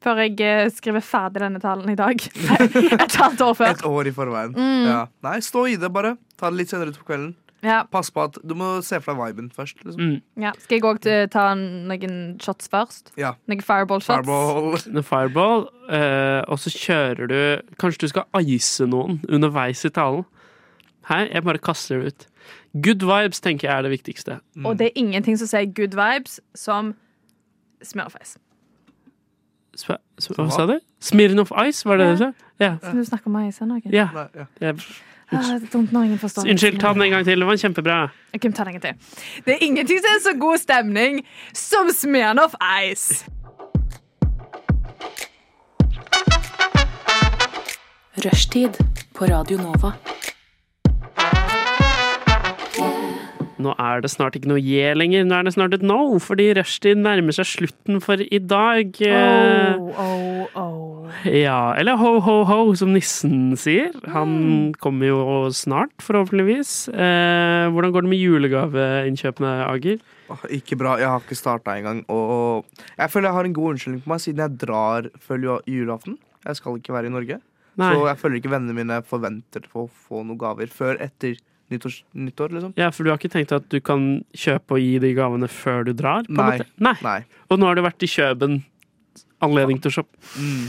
før jeg eh, skriver ferdig denne talen i dag? Et halvt år før. Et år i forveien. Mm. Ja. Nei, stå i det, bare. Ta det litt senere ut på kvelden. Ja, Pass på at Du må se for deg viben først. Liksom. mm, ja. Skal jeg òg ta noen shots først? Ja. Noen fireball-shots? Fireball. fireball, eh, og så kjører du Kanskje du skal ice noen underveis i talen. Her, jeg bare kaster det ut. Good vibes tenker jeg er det viktigste. Og det er ingenting som sier good vibes som smørfeis. Ice. sp hva sa du? Smirnoff Ice, var det det du sa? Ja. Skal du snakke om ice nå, ikke? ja. Nei, ja. Jeg, Ah, det dumt når ingen forstår. unnskyld, ta den en gang til. Det var kjempebra. Okay, ta den en gang til. Det er ingenting som er så god stemning som Smirnoff Ice. Rushtid på Radio Nova. Nå er det snart ikke noe je lenger, nå er det snart et no, fordi rushtid nærmer seg slutten for i dag. Oh, oh, oh. Ja, eller ho, ho, ho, som nissen sier. Han kommer jo snart, forhåpentligvis. Eh, hvordan går det med julegaveinnkjøpene, Ager? Åh, Ikke bra. Jeg har ikke starta engang. Og jeg føler jeg har en god unnskyldning på meg, siden jeg drar før julaften. Jeg skal ikke være i Norge. Nei. Så jeg føler ikke vennene mine forventer å få noen gaver før etter nyttårs, nyttår, liksom. Ja, for du har ikke tenkt at du kan kjøpe og gi de gavene før du drar? Nei. måte? Nei. Nei. Og nå har du vært i Kjøben. Anledning til å shoppe. Mm.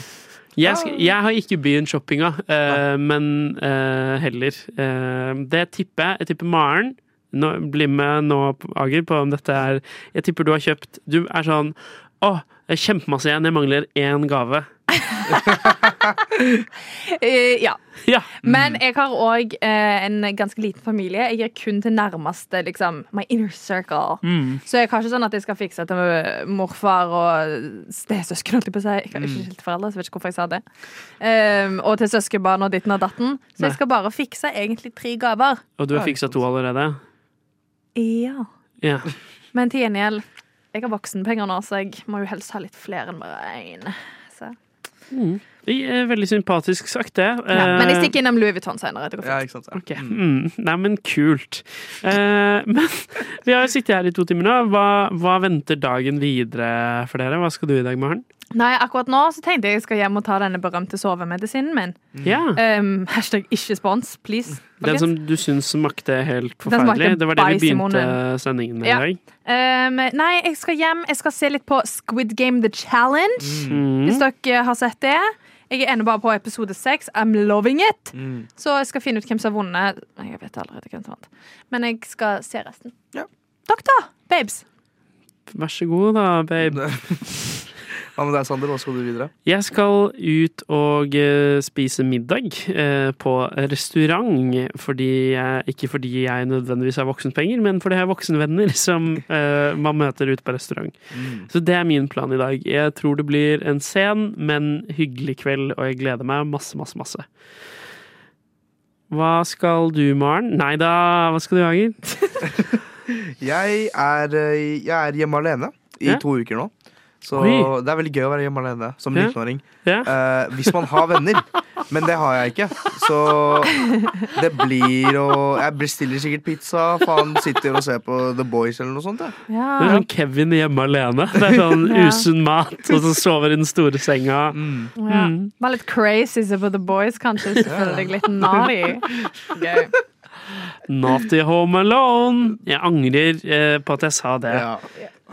Jeg, skal, jeg har ikke begynt shoppinga, uh, men uh, heller. Uh, det tipper jeg. Jeg tipper Maren. Nå, bli med nå, Ager, på om dette er Jeg tipper du har kjøpt Du er sånn Å, oh, kjempemasse igjen. Jeg mangler én gave. Eh, ja. Ja. Men jeg har òg eh, en ganske liten familie. Jeg gir kun til nærmeste, liksom, my inner circle. Mm. Så jeg har ikke sånn at jeg skal fikse til morfar og stesøsken, holdt jeg på å si. Jeg har ikke skilt foreldre, så jeg vet ikke hvorfor jeg sa det. Um, og til søskenbarn og ditten og datten. Så jeg skal bare fikse egentlig tre gaver. Og du har fiksa to allerede? Ja. Ja. Men til gjengjeld, jeg har voksenpenger nå, så jeg må jo helst ha litt flere enn bare én. Så. Er Veldig sympatisk sagt, det. Ja, men jeg Eh, stikker innom Louis Vuitton senere. Det går Ja, ikke sant. Ja. Okay. mm. Nei, men kult. Eh, men vi har jo sittet her i to timer nå. Hva, hva venter dagen videre for dere? Hva skal du i dag, Maren? Nei, akkurat nå så tenkte jeg jeg skal hjem og ta denne berømte sovemedisinen min. Ja. Um, hashtag ikke spons, please. Den som du syns smakte helt forferdelig. Det var det vi begynte sendingen med Ja. i dag. Um, nei, jeg skal hjem. Jeg skal se litt på Squid Game The Challenge. Mm. Hvis dere har sett det. Jeg er ennå bare på episode seks. I'm loving it. Mm. Så jeg skal finne ut hvem som har vunnet. Jeg vet allerede hvem som vant. Men jeg skal se resten. Ja. Dere, da? Babes. Vær så god, da, babe. Hva med deg, Sander? Hva skal du videre? Jeg skal ut og eh, spise middag eh, på restaurant. Fordi jeg, ikke fordi jeg nødvendigvis har voksenpenger, men fordi jeg har voksenvenner som eh, man møter ute på restaurant. Så det er min plan i dag. Jeg tror det blir en sen, men hyggelig kveld, og jeg gleder meg masse, masse, masse. hva skal du, Maren? Nei da, hva skal du, Hager? Jeg er, jeg er hjemme alene i Ja. to uker nå. Så Oi. det er veldig gøy å være hjemme alene som Ja. 19-åring. Ja. Uh, hvis man har venner. Men det har jeg ikke. Så det blir å Jeg bestiller sikkert pizza. Faen, sitter og ser på The Boys eller noe sånt. Ja. Det er sånn Kevin hjemme alene. Det er sånn Ja. usunn mat, og så sover i den store senga. Ja. Mm. Var litt crazy se på The Boys, kanskje. Selvfølgelig litt naughty. Gøy. Naughty home alone. Jeg angrer eh, på at jeg sa det. Ja.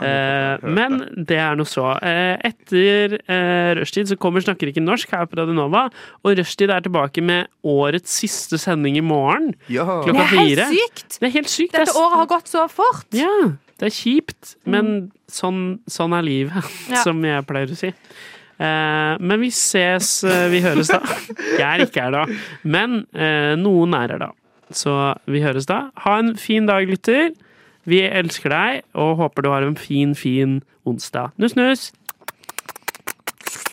Eh, men det er noe så. Eh, etter eh, rushtid så kommer Snakker ikke norsk her på Radionova. Og rushtid er tilbake med årets siste sending i morgen. Ja. Klokka Det er helt fire. sykt! Det er helt sykt. Dette året har gått så fort. Ja, det er kjipt, men sånn, sånn er livet, Ja. som jeg pleier å si. Eh, men vi ses, eh, vi høres da. Jeg er ikke her da, men eh, noen er her da. Så vi høres da. Ha en fin dag, lytter. Vi elsker deg, og håper du har en fin, fin onsdag. Nuss, nuss!